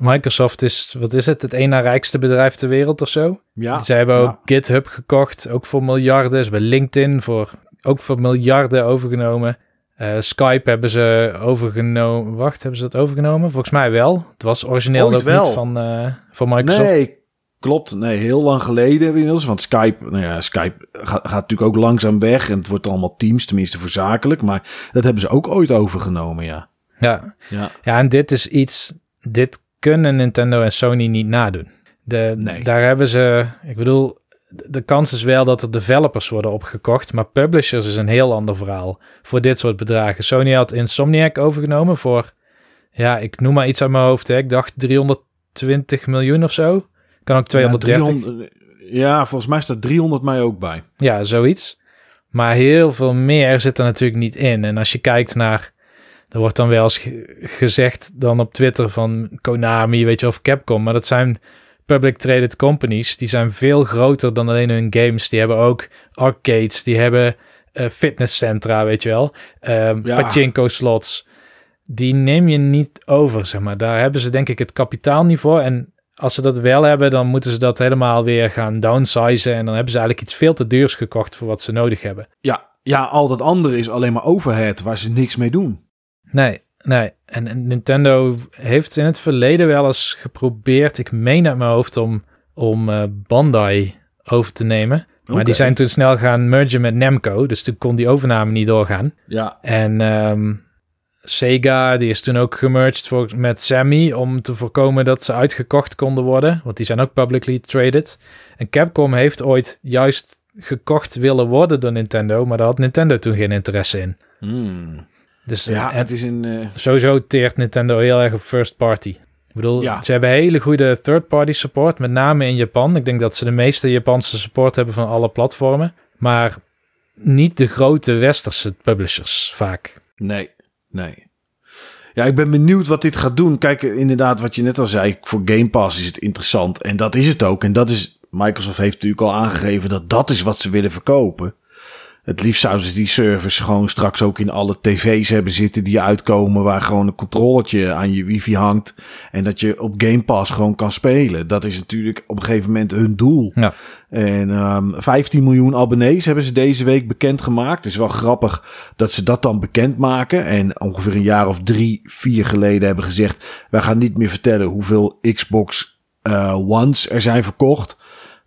Microsoft is, wat is het, het één na rijkste bedrijf ter wereld of zo? Ja. Ze hebben ook GitHub gekocht, ook voor miljarden. Ze hebben LinkedIn voor, ook voor miljarden overgenomen. Uh, Skype hebben ze overgenomen. Wacht, hebben ze dat overgenomen? Volgens mij wel. Het was origineel ook wel. niet van, uh, van Microsoft. Nee, Klopt, nee, heel lang geleden inmiddels. Want Skype, nou ja, Skype gaat, gaat natuurlijk ook langzaam weg. En het wordt allemaal Teams, tenminste voor zakelijk. Maar dat hebben ze ook ooit overgenomen, ja. Ja, ja. ja en dit is iets, dit kunnen Nintendo en Sony niet nadoen. De, nee. Daar hebben ze, ik bedoel, de kans is wel dat er developers worden opgekocht, maar publishers is een heel ander verhaal voor dit soort bedragen. Sony had Insomniac overgenomen voor, ja, ik noem maar iets uit mijn hoofd, hè. ik dacht 320 miljoen of zo. Kan ook 230. Ja, volgens mij staat 300 mij ook bij. Ja, zoiets. Maar heel veel meer zit er natuurlijk niet in. En als je kijkt naar... Er wordt dan wel eens gezegd dan op Twitter van Konami, weet je, of Capcom. Maar dat zijn public traded companies. Die zijn veel groter dan alleen hun games. Die hebben ook arcades, die hebben uh, fitnesscentra, weet je wel. Uh, Pachinko slots. Die neem je niet over, zeg maar. Daar hebben ze denk ik het kapitaalniveau. En als ze dat wel hebben, dan moeten ze dat helemaal weer gaan downsizen. En dan hebben ze eigenlijk iets veel te duurs gekocht voor wat ze nodig hebben. Ja, ja al dat andere is alleen maar overhead waar ze niks mee doen. Nee, nee. En, Nintendo heeft in het verleden wel eens geprobeerd, ik meen uit mijn hoofd, om, om uh, Bandai over te nemen. Maar die zijn toen snel gaan mergen met Namco. Dus toen kon die overname niet doorgaan. Ja. En um, Sega, die is toen ook gemerged voor, met Sammy om te voorkomen dat ze uitgekocht konden worden. Want die zijn ook publicly traded. En Capcom heeft ooit juist gekocht willen worden door Nintendo, maar daar had Nintendo toen geen interesse in. Hmm. Dus Ja, en het is een... eh, sowieso teert Nintendo heel erg op first party. Ik bedoel, Ja. ze hebben hele goede third-party support, met name in Japan. Ik denk dat ze de meeste Japanse support hebben van alle platformen. Maar niet de grote westerse publishers vaak. Nee, nee. Ja, ik ben benieuwd wat dit gaat doen. Kijk, inderdaad, wat je net al zei, voor Game Pass is het interessant. En dat is het ook. En dat is, Microsoft heeft natuurlijk al aangegeven dat dat is wat ze willen verkopen. Het liefst zouden ze die service gewoon straks ook in alle tv's hebben zitten die uitkomen. Waar gewoon een controllertje aan je wifi hangt. En dat je op Game Pass gewoon kan spelen. Dat is natuurlijk op een gegeven moment hun doel. Ja. En ehm 15 miljoen abonnees hebben ze deze week bekendgemaakt. Het is wel grappig dat ze dat dan bekendmaken. En ongeveer een jaar of drie, vier geleden hebben gezegd... wij gaan niet meer vertellen hoeveel Xbox eh, Ones er zijn verkocht.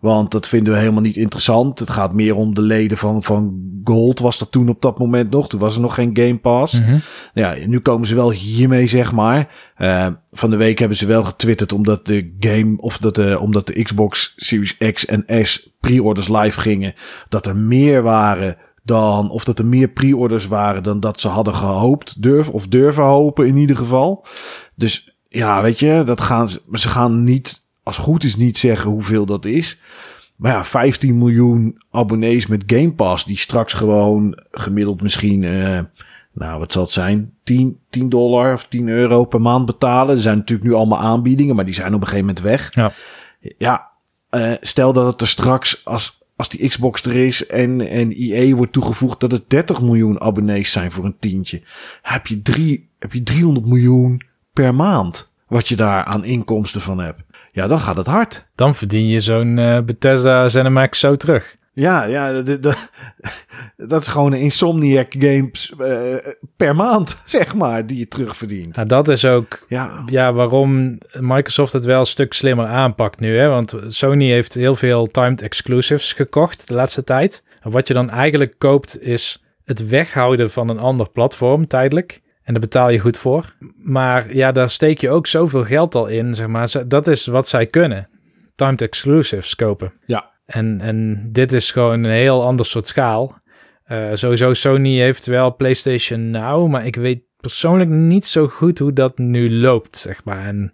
Want dat vinden we helemaal niet interessant. Het gaat meer om de leden van, van Gold was dat toen op dat moment nog. Toen was er nog geen Game Pass. Mhm. Ja, nu komen ze wel hiermee, zeg maar. Eh, van de week hebben ze wel getwitterd omdat de game, of dat de, omdat de Xbox Series X en S pre-orders live gingen, dat er meer waren dan, of dat er meer pre-orders waren dan dat ze hadden gehoopt, durf, of durven hopen in ieder geval. Dus ja, weet je, dat gaan ze, ze gaan niet, als goed is, niet zeggen hoeveel dat is. Maar ja, 15 miljoen abonnees met Game Pass, die straks gewoon gemiddeld misschien, eh, nou wat zal het zijn, 10, 10 dollar of 10 euro per maand betalen. Er zijn natuurlijk nu allemaal aanbiedingen, maar die zijn op een gegeven moment weg. Ja. Ja, eh, stel dat het er straks, als, als die Xbox er is en, en EA wordt toegevoegd, dat het 30 miljoen abonnees zijn voor een tientje. Heb je, drie, heb je 300 miljoen per maand wat je daar aan inkomsten van hebt. Ja, dan gaat het hard. Dan verdien je zo'n eh, Bethesda ZeniMax zo terug. Ja, ja dat, is gewoon een Insomniac Games eh, per maand, zeg maar, die je terugverdient. Nou, dat is ook Ja, ja, waarom Microsoft het wel een stuk slimmer aanpakt nu. Hè? Want Sony heeft heel veel timed exclusives gekocht de laatste tijd. En wat je dan eigenlijk koopt is het weghouden van een ander platform tijdelijk. En daar betaal je goed voor. Maar ja, daar steek je ook zoveel geld al in, zeg maar. Dat is wat zij kunnen. Timed exclusives kopen. ja. En, en dit is gewoon een heel ander soort schaal. Eh, sowieso, Sony heeft wel PlayStation Now, maar ik weet persoonlijk niet zo goed hoe dat nu loopt, zeg maar. En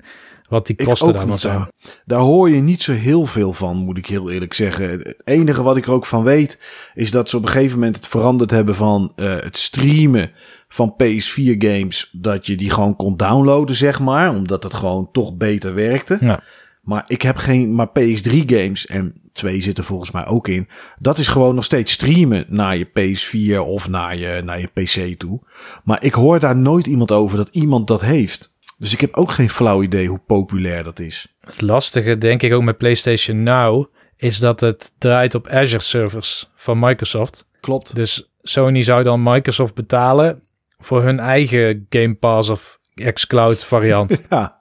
wat die kosten dan zijn. Daar hoor je niet zo heel veel van, moet ik heel eerlijk zeggen. Het enige wat ik er ook van weet, is dat ze op een gegeven moment het veranderd hebben van eh, het streamen van PS4 games. Dat je die gewoon kon downloaden, zeg maar. Omdat het gewoon toch beter werkte. Ja. Maar ik heb geen, maar PS3 games en twee zitten volgens mij ook in. Dat is gewoon nog steeds streamen naar je PS4 of naar je, naar je PC toe. Maar ik hoor daar nooit iemand over dat iemand dat heeft. Dus ik heb ook geen flauw idee hoe populair dat is. Het lastige, denk ik ook met PlayStation Now, is dat het draait op Azure servers van Microsoft. Klopt. Dus Sony zou dan Microsoft betalen voor hun eigen Game Pass of xCloud variant. Ja.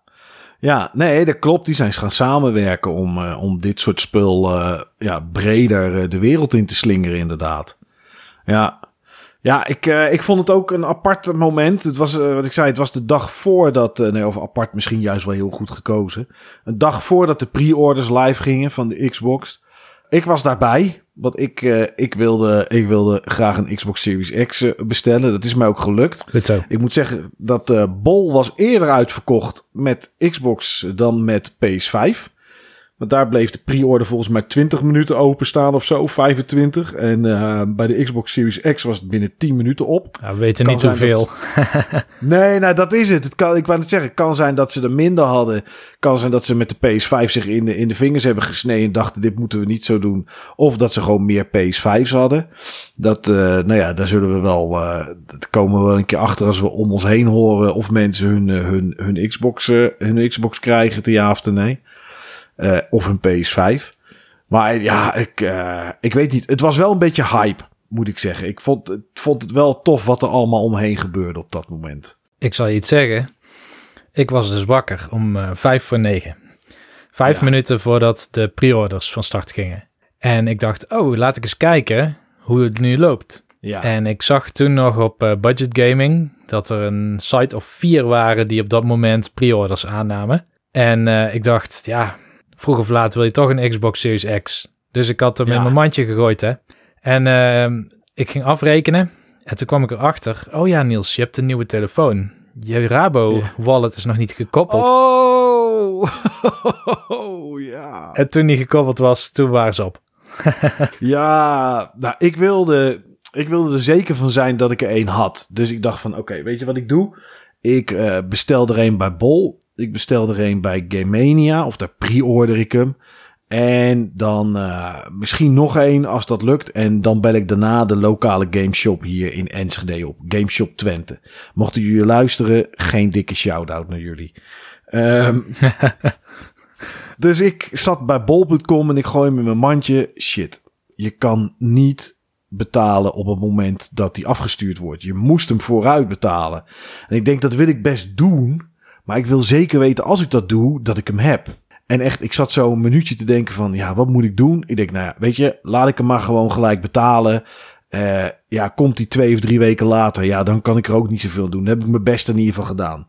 Ja, nee, dat klopt. Die zijn gaan samenwerken om, eh, om dit soort spul eh, ja, breder eh, de wereld in te slingeren, inderdaad. Ja, ja ik, ik vond het ook een apart moment. Het was, wat ik zei, het was de dag voordat, nee, of apart misschien juist wel heel goed gekozen. Een dag voordat de pre-orders live gingen van de Xbox. Ik was daarbij, want ik, eh, ik, wilde, ik wilde graag een Xbox Series X eh, bestellen. Dat is mij ook gelukt. Goed zo. Ik moet zeggen dat de Bol was eerder uitverkocht met Xbox dan met PS5. Want daar bleef de pre-order volgens mij 20 minuten openstaan of zo, 25. En eh, bij de Xbox Series X was het binnen 10 minuten op. Ja, we weten Kan niet hoeveel. Nee, nou dat is het. het kan, ik wou net zeggen, het kan zijn dat ze er minder hadden. kan zijn dat ze met de PS5 zich in de, in de vingers hebben gesneden en dachten dit moeten we niet zo doen. Of dat ze gewoon meer PS5's hadden. Dat, eh, nou ja, daar zullen we wel, eh dat komen we wel een keer achter als we om ons heen horen of mensen hun, hun, hun, Xbox, hun Xbox krijgen, te ja of te nee. Eh, of hun PS5. Maar ja, ik, eh, ik weet niet. Het was wel een beetje hype, moet ik zeggen. Ik vond, ik vond het wel tof wat er allemaal omheen gebeurde op dat moment. Ik zal je iets zeggen. Ik was dus wakker om eh, vijf voor negen. Vijf Ja. minuten voordat de pre-orders van start gingen. En ik dacht, oh, laat ik eens kijken hoe het nu loopt. Ja. En ik zag toen nog op Budget Gaming dat er een site of vier waren die op dat moment pre-orders aannamen. En ik dacht, ja, vroeg of laat wil je toch een Xbox Series X. Dus ik had hem Ja. in mijn mandje gegooid, hè. En ehm, ik ging afrekenen. En toen kwam ik erachter, oh ja Niels, je hebt een nieuwe telefoon. Je Rabo Ja. wallet is nog niet gekoppeld. Oh, oh ja. En toen die gekoppeld was, toen waren ze op. Ja, nou, ik wilde, ik wilde er zeker van zijn dat ik er één had. Dus ik dacht van, oké, weet je wat ik doe? Ik eh, bestel er een bij Bol. Ik bestel er een bij Game Mania. Of daar pre-order ik hem. En dan eh, misschien nog één als dat lukt. En dan bel ik daarna de lokale gameshop hier in Enschede op. Gameshop Twente. Mochten jullie luisteren, geen dikke shout-out naar jullie. Ehm, dus ik zat bij bol.com en ik gooi hem in mijn mandje. Shit, je kan niet betalen op het moment dat die afgestuurd wordt. Je moest hem vooruit betalen. En ik denk dat wil ik best doen. Maar ik wil zeker weten als ik dat doe, dat ik hem heb. En echt, ik zat zo een minuutje te denken van, ja, wat moet ik doen? Ik denk, nou ja, weet je, laat ik hem maar gewoon gelijk betalen. Eh, ja, komt die twee of drie weken later, ja, dan kan ik er ook niet zoveel doen. Heb ik mijn best in ieder geval gedaan.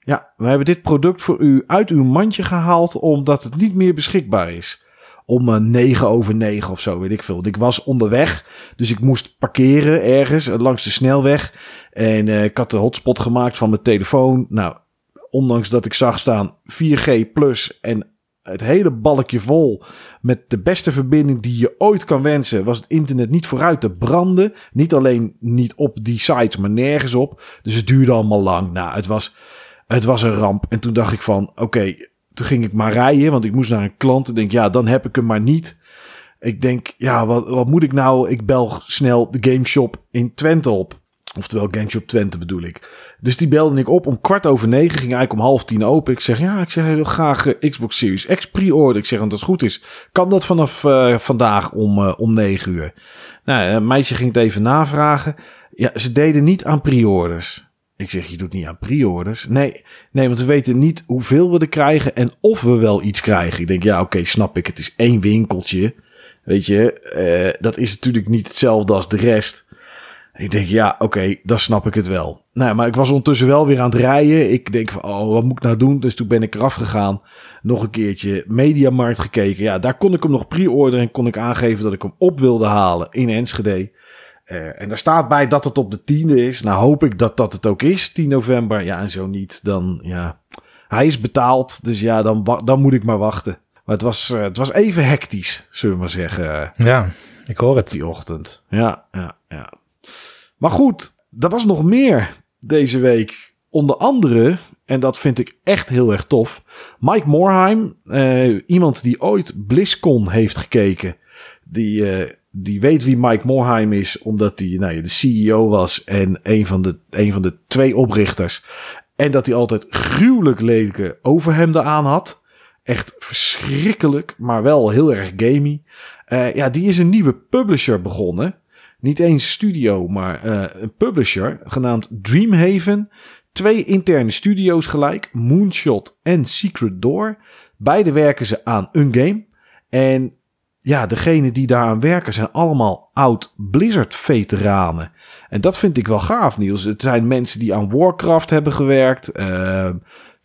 Ja, we hebben dit product voor u uit uw mandje gehaald, omdat het niet meer beschikbaar is. Om eh, 9 over 9 of zo, weet ik veel. Ik was onderweg, dus ik moest parkeren ergens eh, langs de snelweg. En ik had de hotspot gemaakt van mijn telefoon. Nou, ondanks dat ik zag staan 4G plus en het hele balkje vol met de beste verbinding die je ooit kan wensen, was het internet niet vooruit te branden. Niet alleen niet op die sites, maar nergens op. Dus het duurde allemaal lang. Nou, het was, het was een ramp. En toen dacht ik van, oké, toen ging ik maar rijden, want ik moest naar een klant. Ik denk, ja, dan heb ik hem maar niet. Ik denk, ja, wat, wat moet ik nou? Ik bel snel de gameshop in Twente op. Oftewel Gameshop Twente bedoel ik. Dus die belde ik op om kwart over negen. Ging eigenlijk om half tien open. Ik zeg, ja, ik zeg, wil graag eh, Xbox Series X pre-order. Ik zeg, want als het goed is, kan dat vanaf eh, vandaag om, eh, om negen uur. Nou, een meisje ging het even navragen. Ja, ze deden niet aan pre-orders. Ik zeg, je doet niet aan pre-orders. Nee, nee, want we weten niet hoeveel we er krijgen en of we wel iets krijgen. Ik denk, ja, oké, snap ik. Het is één winkeltje. Weet je, dat is natuurlijk niet hetzelfde als de rest. Ik denk, ja, oké, dan snap ik het wel. Nou, maar ik was ondertussen wel weer aan het rijden. Ik denk van, oh, wat moet ik nou doen? Dus toen ben ik eraf gegaan. Nog een keertje Mediamarkt gekeken. Ja, daar kon ik hem nog pre-orderen en kon ik aangeven dat ik hem op wilde halen in Enschede. Eh, en daar staat bij dat het op de tiende is. Nou hoop ik dat dat het ook is, 10 november. Ja, en zo niet, dan ja. Hij is betaald, dus ja, dan, dan moet ik maar wachten. Maar het was, eh, het was even hectisch, zullen we maar zeggen, eh, Ja, ik hoor het. die ochtend. Ja, ja, ja. Maar goed, er was nog meer deze week. Onder andere, en dat vind ik echt heel erg tof, Mike Morheim, eh, iemand die ooit BlizzCon heeft gekeken. Die, eh, die weet wie Mike Morheim is, omdat hij nou ja, de CEO was en een van, de, een van de twee oprichters. En dat hij altijd gruwelijk lelijke overhemden aan had. Echt verschrikkelijk, maar wel heel erg gamey. Eh, ja, die is een nieuwe publisher begonnen. Niet eens studio, maar eh, een publisher genaamd Dreamhaven. Twee interne studio's gelijk, Moonshot en Secret Door. Beide werken ze aan een game. En ja, degene die daaraan werken zijn allemaal oud Blizzard-veteranen. En dat vind ik wel gaaf, Niels. Het zijn mensen die aan Warcraft hebben gewerkt. eh,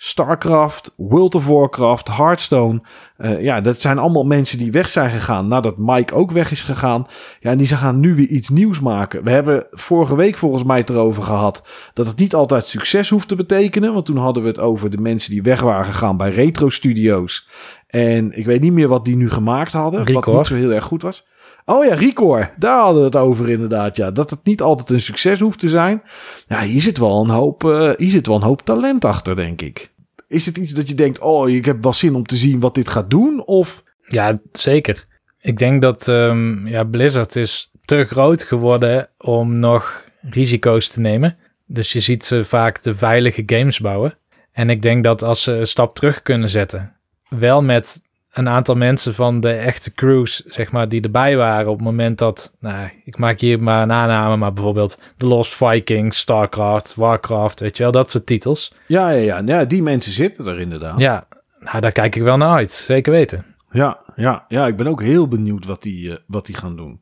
Starcraft, World of Warcraft, Hearthstone. Eh, ja, dat zijn allemaal mensen die weg zijn gegaan nadat Mike ook weg is gegaan. Ja, en die ze gaan nu weer iets nieuws maken. We hebben vorige week volgens mij het erover gehad dat het niet altijd succes hoeft te betekenen. Want toen hadden we het over de mensen die weg waren gegaan bij retro studio's. En ik weet niet meer wat die nu gemaakt hadden. Wat niet zo heel erg goed was. Oh ja, Record. Daar hadden we het over inderdaad. Ja, dat het niet altijd een succes hoeft te zijn. Ja, hier zit wel een hoop, eh, hier zit wel een hoop talent achter, denk ik. Is het iets dat je denkt, oh, ik heb wel zin om te zien wat dit gaat doen? Of Ja, zeker. Ik denk dat ehm, ja, Blizzard is te groot geworden om nog risico's te nemen. Dus je ziet ze vaak de veilige games bouwen. En ik denk dat als ze een stap terug kunnen zetten, wel met een aantal mensen van de echte crews, zeg maar, die erbij waren op het moment dat, nou, ik maak hier maar een aanname, maar bijvoorbeeld The Lost Vikings, Starcraft, Warcraft, weet je wel, dat soort titels. ja, ja, ja, ja die mensen zitten er inderdaad. Ja, nou, daar kijk ik wel naar uit, zeker weten. Ja, ja, ja, ik ben ook heel benieuwd wat die, eh, wat die gaan doen.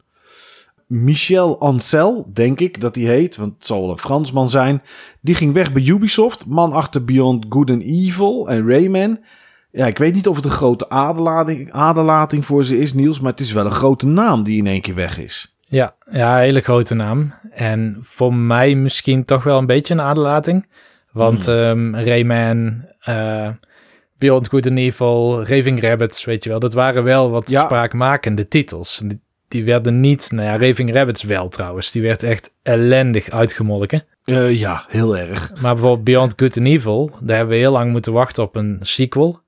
Michel Ancel, denk ik dat hij heet, want het zal wel een Fransman zijn. Die ging weg bij Ubisoft, man achter Beyond Good and Evil en Rayman. Ja, ik weet niet of het een grote aderlating, aderlating voor ze is, Niels, maar het is wel een grote naam die in één keer weg is. Ja, ja, hele grote naam. En voor mij misschien toch wel een beetje een aderlating. Want hmm. Rayman, uh, Beyond Good and Evil, Raving Rabbits, weet je wel, dat waren wel wat ja. spraakmakende titels. Die, die, werden niet, nou ja, Raving Rabbits wel trouwens, die werd echt ellendig uitgemolken. Uh, ja, heel erg. Maar bijvoorbeeld Beyond Good and Evil, daar hebben we heel lang moeten wachten op een sequel.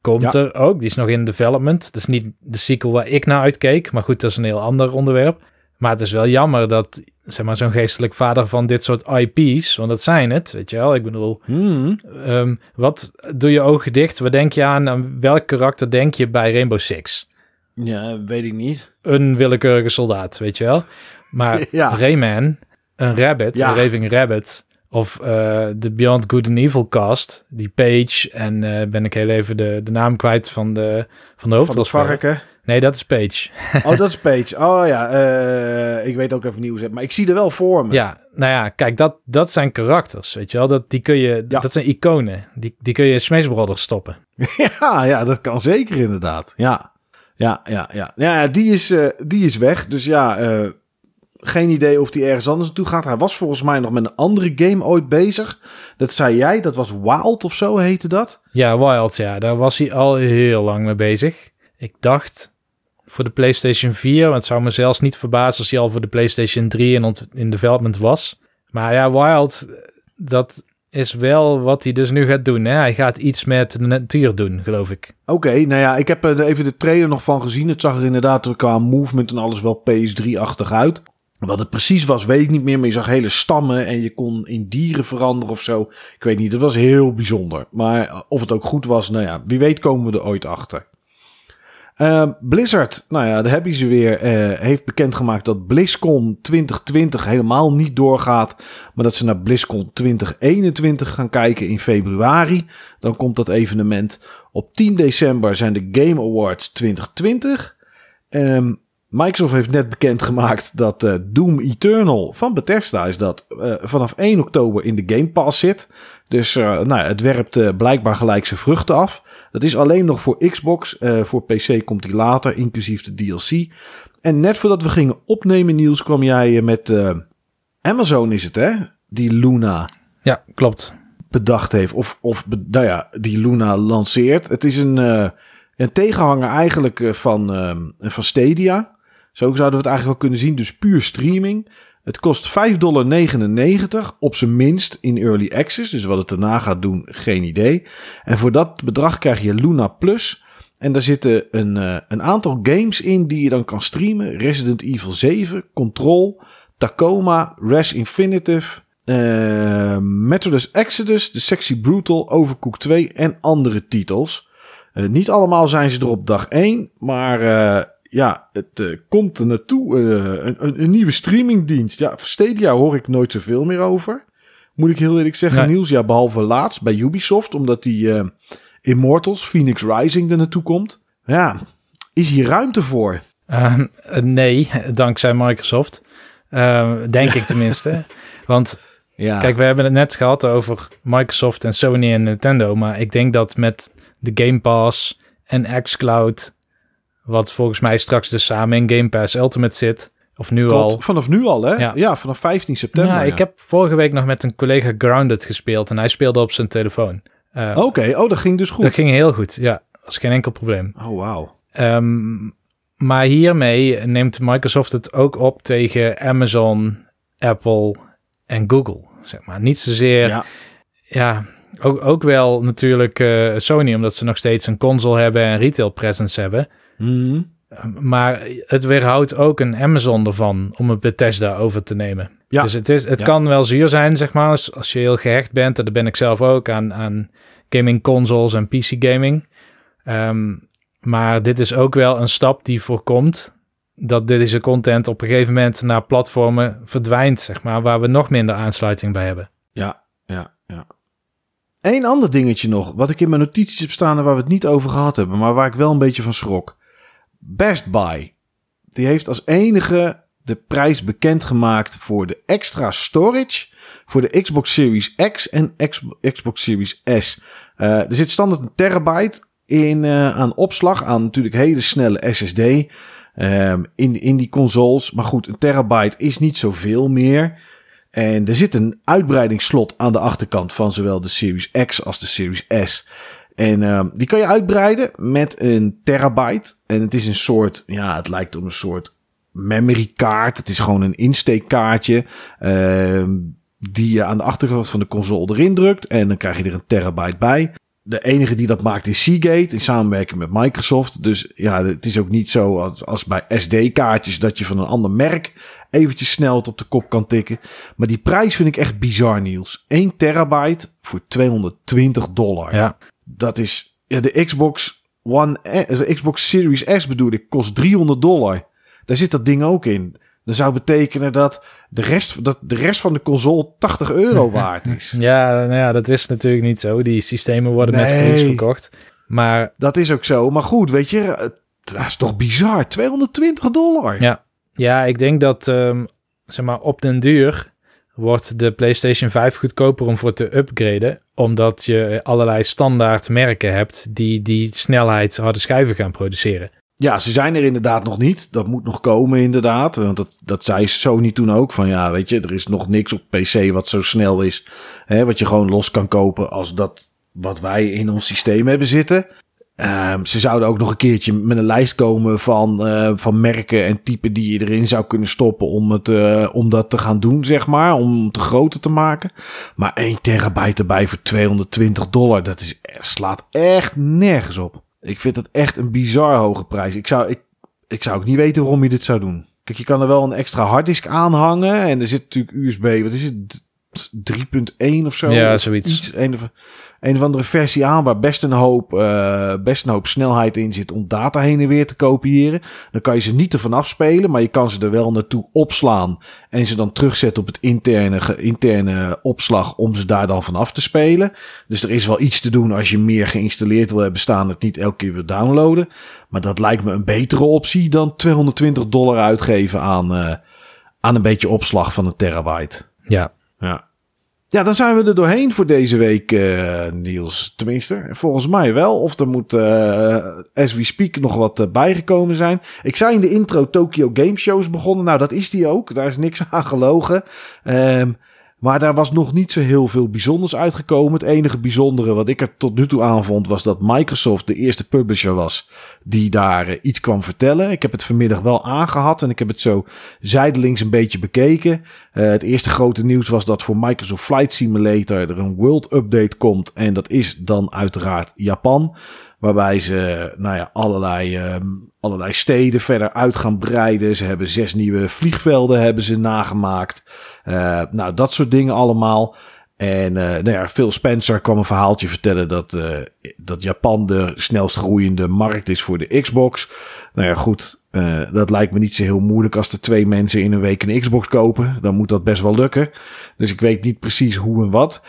Komt er ook, die is nog in development. Dat is niet de sequel waar ik naar uitkeek, maar goed, dat is een heel ander onderwerp. Maar het is wel jammer dat zeg maar, zo'n geestelijk vader van dit soort IP's, want dat zijn het, weet je wel. Ik bedoel, hmm. Ehm, wat doe je ogen dicht? Wat denk je aan? Aan welk karakter denk je bij Rainbow Six? Ja, weet ik niet. Een willekeurige soldaat, weet je wel. Maar ja. Rayman, een rabbit, een raving rabbit, of uh, de Beyond Good and Evil cast, die Page, en uh, ben ik heel even de, de naam kwijt van de, van de hoofdrolspeler. Nee, dat is Page. oh, dat is Page. Oh ja, uh, ik weet ook even nieuws. Maar ik zie er wel voor me. Ja, nou ja, kijk, dat, dat zijn karakters, weet je wel. Dat, die kun je, ja. dat zijn iconen. Die, die kun je in Smash Brothers stoppen. ja, ja, dat kan zeker inderdaad. Ja, ja, ja, ja. Ja, die is, die is weg. Dus ja, geen idee of die ergens anders naartoe gaat. Hij was volgens mij nog met een andere game ooit bezig. Dat zei jij, dat was Wild of zo heette dat? Ja, Wild, ja. Daar was hij al heel lang mee bezig. Ik dacht voor de PlayStation 4. Want het zou me zelfs niet verbazen als hij al voor de PlayStation 3 in, in development was. Maar ja, Wild, dat is wel wat hij dus nu gaat doen. Hè? Hij gaat iets met de natuur doen, geloof ik. Oké, nou ja, ik heb er even de trailer nog van gezien. Het zag er inderdaad qua movement en alles wel PS3-achtig uit. Wat het precies was, weet ik niet meer. Maar je zag hele stammen en je kon in dieren veranderen of zo. Ik weet niet, het was heel bijzonder. Maar of het ook goed was, nou ja, wie weet komen we er ooit achter. Uh, Blizzard, nou ja, daar hebben ze weer, uh, heeft bekendgemaakt dat BlizzCon 2020 helemaal niet doorgaat. Maar dat ze naar BlizzCon 2021 gaan kijken in februari. Dan komt dat evenement. Op 10 december zijn de Game Awards 2020. Um, Microsoft heeft net bekendgemaakt dat uh, Doom Eternal van Bethesda is dat uh, vanaf 1 oktober in de Game Pass zit. Dus uh, nou het werpt blijkbaar gelijk zijn vruchten af. Dat is alleen nog voor Xbox. voor PC komt die later, inclusief de DLC. En net voordat we gingen opnemen, Niels, kwam jij met Amazon, is het hè? Die Luna. Ja, klopt. Bedacht heeft. Of, of nou ja, die Luna lanceert. Het is een, een tegenhanger eigenlijk van, van Stadia. Zo zouden we het eigenlijk wel kunnen zien. Dus puur streaming. Het kost 5,99 dollar op zijn minst in early access. Dus wat het daarna gaat doen, geen idee. En voor dat bedrag krijg je Luna Plus. En daar zitten een, uh, een aantal games in die je dan kan streamen. Resident Evil 7, Control, Tacoma, Res Infinitive, uh, Exodus, The Sexy Brutal, Overcooked 2 en andere titels. Uh, niet allemaal zijn ze er op dag 1, maar ja, het uh, komt er naartoe. Uh, een, een, nieuwe streamingdienst. Ja, Stadia hoor ik nooit zoveel meer over. Moet ik heel eerlijk zeggen, nee. Niels. Ja, behalve laatst bij Ubisoft. Omdat die uh, Immortals, Phoenix Rising er naartoe komt. Ja, is hier ruimte voor? Ehm, nee, dankzij Microsoft. Ehm, denk ik tenminste. Want ja. kijk, we hebben het net gehad over Microsoft en Sony en Nintendo. Maar ik denk dat met de Game Pass en xCloud wat volgens mij straks dus samen in Game Pass Ultimate zit. Of nu Klopt, al. Vanaf nu al, hè? Ja, ja vanaf 15 september. Ja, ik heb vorige week nog met een collega Grounded gespeeld en hij speelde op zijn telefoon. Uh, Oké, oh, dat ging dus goed. Dat ging heel goed, ja. was geen enkel probleem. Oh, wauw. Um, maar hiermee neemt Microsoft het ook op tegen Amazon, Apple en Google. Zeg maar niet zozeer. Ja, ja ook, ook wel natuurlijk uh, Sony, omdat ze nog steeds een console hebben en retail presence hebben. Mhm. Maar het weerhoudt ook een Amazon ervan om een Bethesda over te nemen. Ja. Dus het, is, het kan wel zuur zijn, zeg maar, als, als je heel gehecht bent. En dat ben ik zelf ook aan, aan gaming consoles en PC gaming. Um, maar dit is ook wel een stap die voorkomt dat deze content op een gegeven moment naar platformen verdwijnt, zeg maar, waar we nog minder aansluiting bij hebben. Ja, ja, ja. Eén ander dingetje nog, wat ik in mijn notities heb staan en waar we het niet over gehad hebben, maar waar ik wel een beetje van schrok. Best Buy. Die heeft als enige de prijs bekendgemaakt voor de extra storage voor de Xbox Series X en Xbox Series S. er zit standaard een terabyte in, aan opslag, aan natuurlijk hele snelle SSD um, in, in die consoles. Maar goed, een terabyte is niet zoveel meer. En er zit een uitbreidingsslot aan de achterkant van zowel de Series X als de Series S. En um, die kan je uitbreiden met een terabyte. En het is een soort, ja, het lijkt op een soort memory kaart. Het is gewoon een insteekkaartje. Uh, die je aan de achterkant van de console erin drukt. En dan krijg je er een terabyte bij de enige die dat maakt is Seagate in samenwerking met Microsoft. Dus ja, het is ook niet zo als, als bij SD-kaartjes dat je van een ander merk eventjes snel het op de kop kan tikken. Maar die prijs vind ik echt bizar, Niels. 1 terabyte voor 220 dollar. Ja. Dat is ja, de Xbox One, eh, de Xbox Series S bedoel ik, kost 300 dollar. Daar zit dat ding ook in. Dat zou betekenen dat de rest, dat de rest van de console 80 euro waard is. Ja, nou ja, dat is natuurlijk niet zo. Die systemen worden nee, met verlies verkocht. Maar... Dat is ook zo. Maar goed, weet je, dat is toch bizar. 220 dollar. Ja, ja ik denk dat, um, zeg maar, op den duur wordt de PlayStation 5 goedkoper om voor te upgraden. Omdat je allerlei standaard merken hebt die die snelheid harde schijven gaan produceren. Ja, ze zijn er inderdaad nog niet. Dat moet nog komen inderdaad. Want dat, dat zei Sony toen ook. Van ja, weet je, er is nog niks op PC wat zo snel is. Hè, wat je gewoon los kan kopen als dat wat wij in ons systeem hebben zitten. Um, ze zouden ook nog een keertje met een lijst komen van, uh, van merken en typen die je erin zou kunnen stoppen om, het, uh, om dat te gaan doen, zeg maar. Om het groter te maken. Maar 1 terabyte erbij voor 220 dollar, dat is, slaat echt nergens op. Ik vind het echt een bizar hoge prijs. Ik zou, ik, ik zou ook niet weten waarom je dit zou doen. Kijk, je kan er wel een extra harddisk aanhangen. En er zit natuurlijk USB, wat is het? 3.1 of zo? Ja, zoiets. Iets, een, of, een of andere versie aan waar best een hoop, uh, best een hoop snelheid in zit om data heen en weer te kopiëren. Dan kan je ze niet ervan afspelen, maar je kan ze er wel naartoe opslaan en ze dan terugzetten op het interne, interne opslag om ze daar dan vanaf te spelen. Dus er is wel iets te doen als je meer geïnstalleerd wil hebben staan, het niet elke keer weer downloaden. Maar dat lijkt me een betere optie dan 220 dollar uitgeven aan, uh, aan een beetje opslag van een terabyte. Ja. Ja. Ja, dan zijn we er doorheen voor deze week, uh, Niels. Tenminste, volgens mij wel. Of er moet, uh, as we speak, nog wat uh, bijgekomen zijn. Ik zei in de intro Tokyo Game Shows begonnen. Nou, dat is die ook. Daar is niks aan gelogen. Um, maar daar was nog niet zo heel veel bijzonders uitgekomen. Het enige bijzondere wat ik er tot nu toe aan vond was dat Microsoft de eerste publisher was die daar uh, iets kwam vertellen. Ik heb het vanmiddag wel aangehad en ik heb het zo zijdelings een beetje bekeken. Uh, het eerste grote nieuws was dat voor Microsoft Flight Simulator er een World Update komt. En dat is dan uiteraard Japan. Waarbij ze nou ja, allerlei, um, allerlei steden verder uit gaan breiden. Ze hebben zes nieuwe vliegvelden hebben ze nagemaakt. Uh, nou, dat soort dingen allemaal. En uh, nou ja, Phil Spencer kwam een verhaaltje vertellen dat, uh, dat Japan de snelst groeiende markt is voor de Xbox. Nou ja, goed, dat lijkt me niet zo heel moeilijk als er twee mensen in een week een Xbox kopen. Dan moet dat best wel lukken. Dus ik weet niet precies hoe en wat.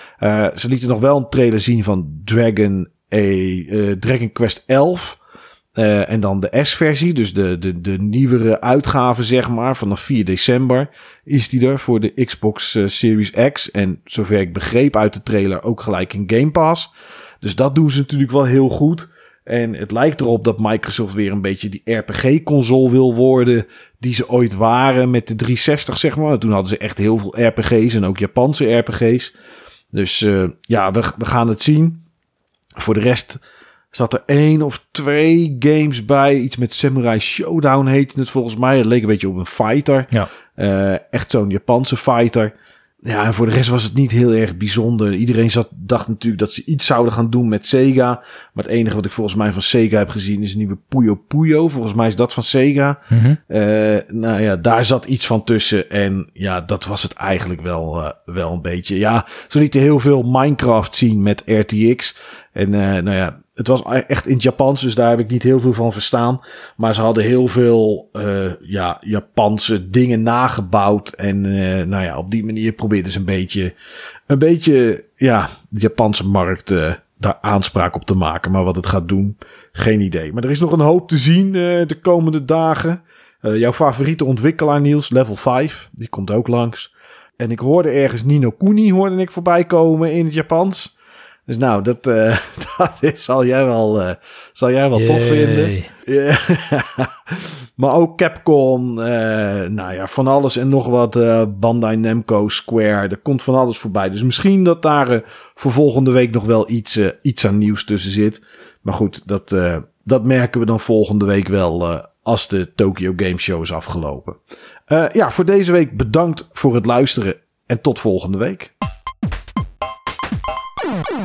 ze lieten nog wel een trailer zien van Dragon, a, Dragon Quest 11. Uh, en dan de S-versie, dus de, de, de nieuwere uitgave, zeg maar, vanaf 4 december is die er voor de Xbox uh, Series X. En zover ik begreep uit de trailer ook gelijk in Game Pass. Dus dat doen ze natuurlijk wel heel goed. En het lijkt erop dat Microsoft weer een beetje die RPG-console wil worden die ze ooit waren met de 360, zeg maar. Toen hadden ze echt heel veel RPG's en ook Japanse RPG's. Dus uh, ja, we, we gaan het zien. Voor de rest zat er één of twee games bij. Iets met Samurai Showdown heette het volgens mij. Het leek een beetje op een fighter. Ja. Uh, echt zo'n Japanse fighter. Ja, en voor de rest was het niet heel erg bijzonder. Iedereen zat, dacht natuurlijk dat ze iets zouden gaan doen met Sega. Maar het enige wat ik volgens mij van Sega heb gezien is een nieuwe Puyo Puyo. Volgens mij is dat van Sega. Mm -hmm. uh, nou ja, daar zat iets van tussen. En ja, dat was het eigenlijk wel, uh, wel een beetje. Ja, zo lieten heel veel Minecraft zien met RTX. En uh, nou ja, het was echt in het Japans, dus daar heb ik niet heel veel van verstaan. Maar ze hadden heel veel uh, ja, Japanse dingen nagebouwd. En uh, nou ja, op die manier probeerden ze een beetje, een beetje ja, de Japanse markt uh, daar aanspraak op te maken. Maar wat het gaat doen, geen idee. Maar er is nog een hoop te zien de komende dagen. jouw favoriete ontwikkelaar Niels, Level 5, die komt ook langs. En ik hoorde ergens Nino Kuni hoorde ik voorbij komen in het Japans. Dus nou, dat, uh, dat is, zal jij wel, uh, zal jij wel tof vinden. maar ook Capcom, uh, nou ja, van alles en nog wat. Bandai Namco, Square, er komt van alles voorbij. Dus misschien dat daar voor volgende week nog wel iets, iets aan nieuws tussen zit. Maar goed, dat, dat merken we dan volgende week wel als de Tokyo Game Show is afgelopen. ja, voor deze week bedankt voor het luisteren en tot volgende week.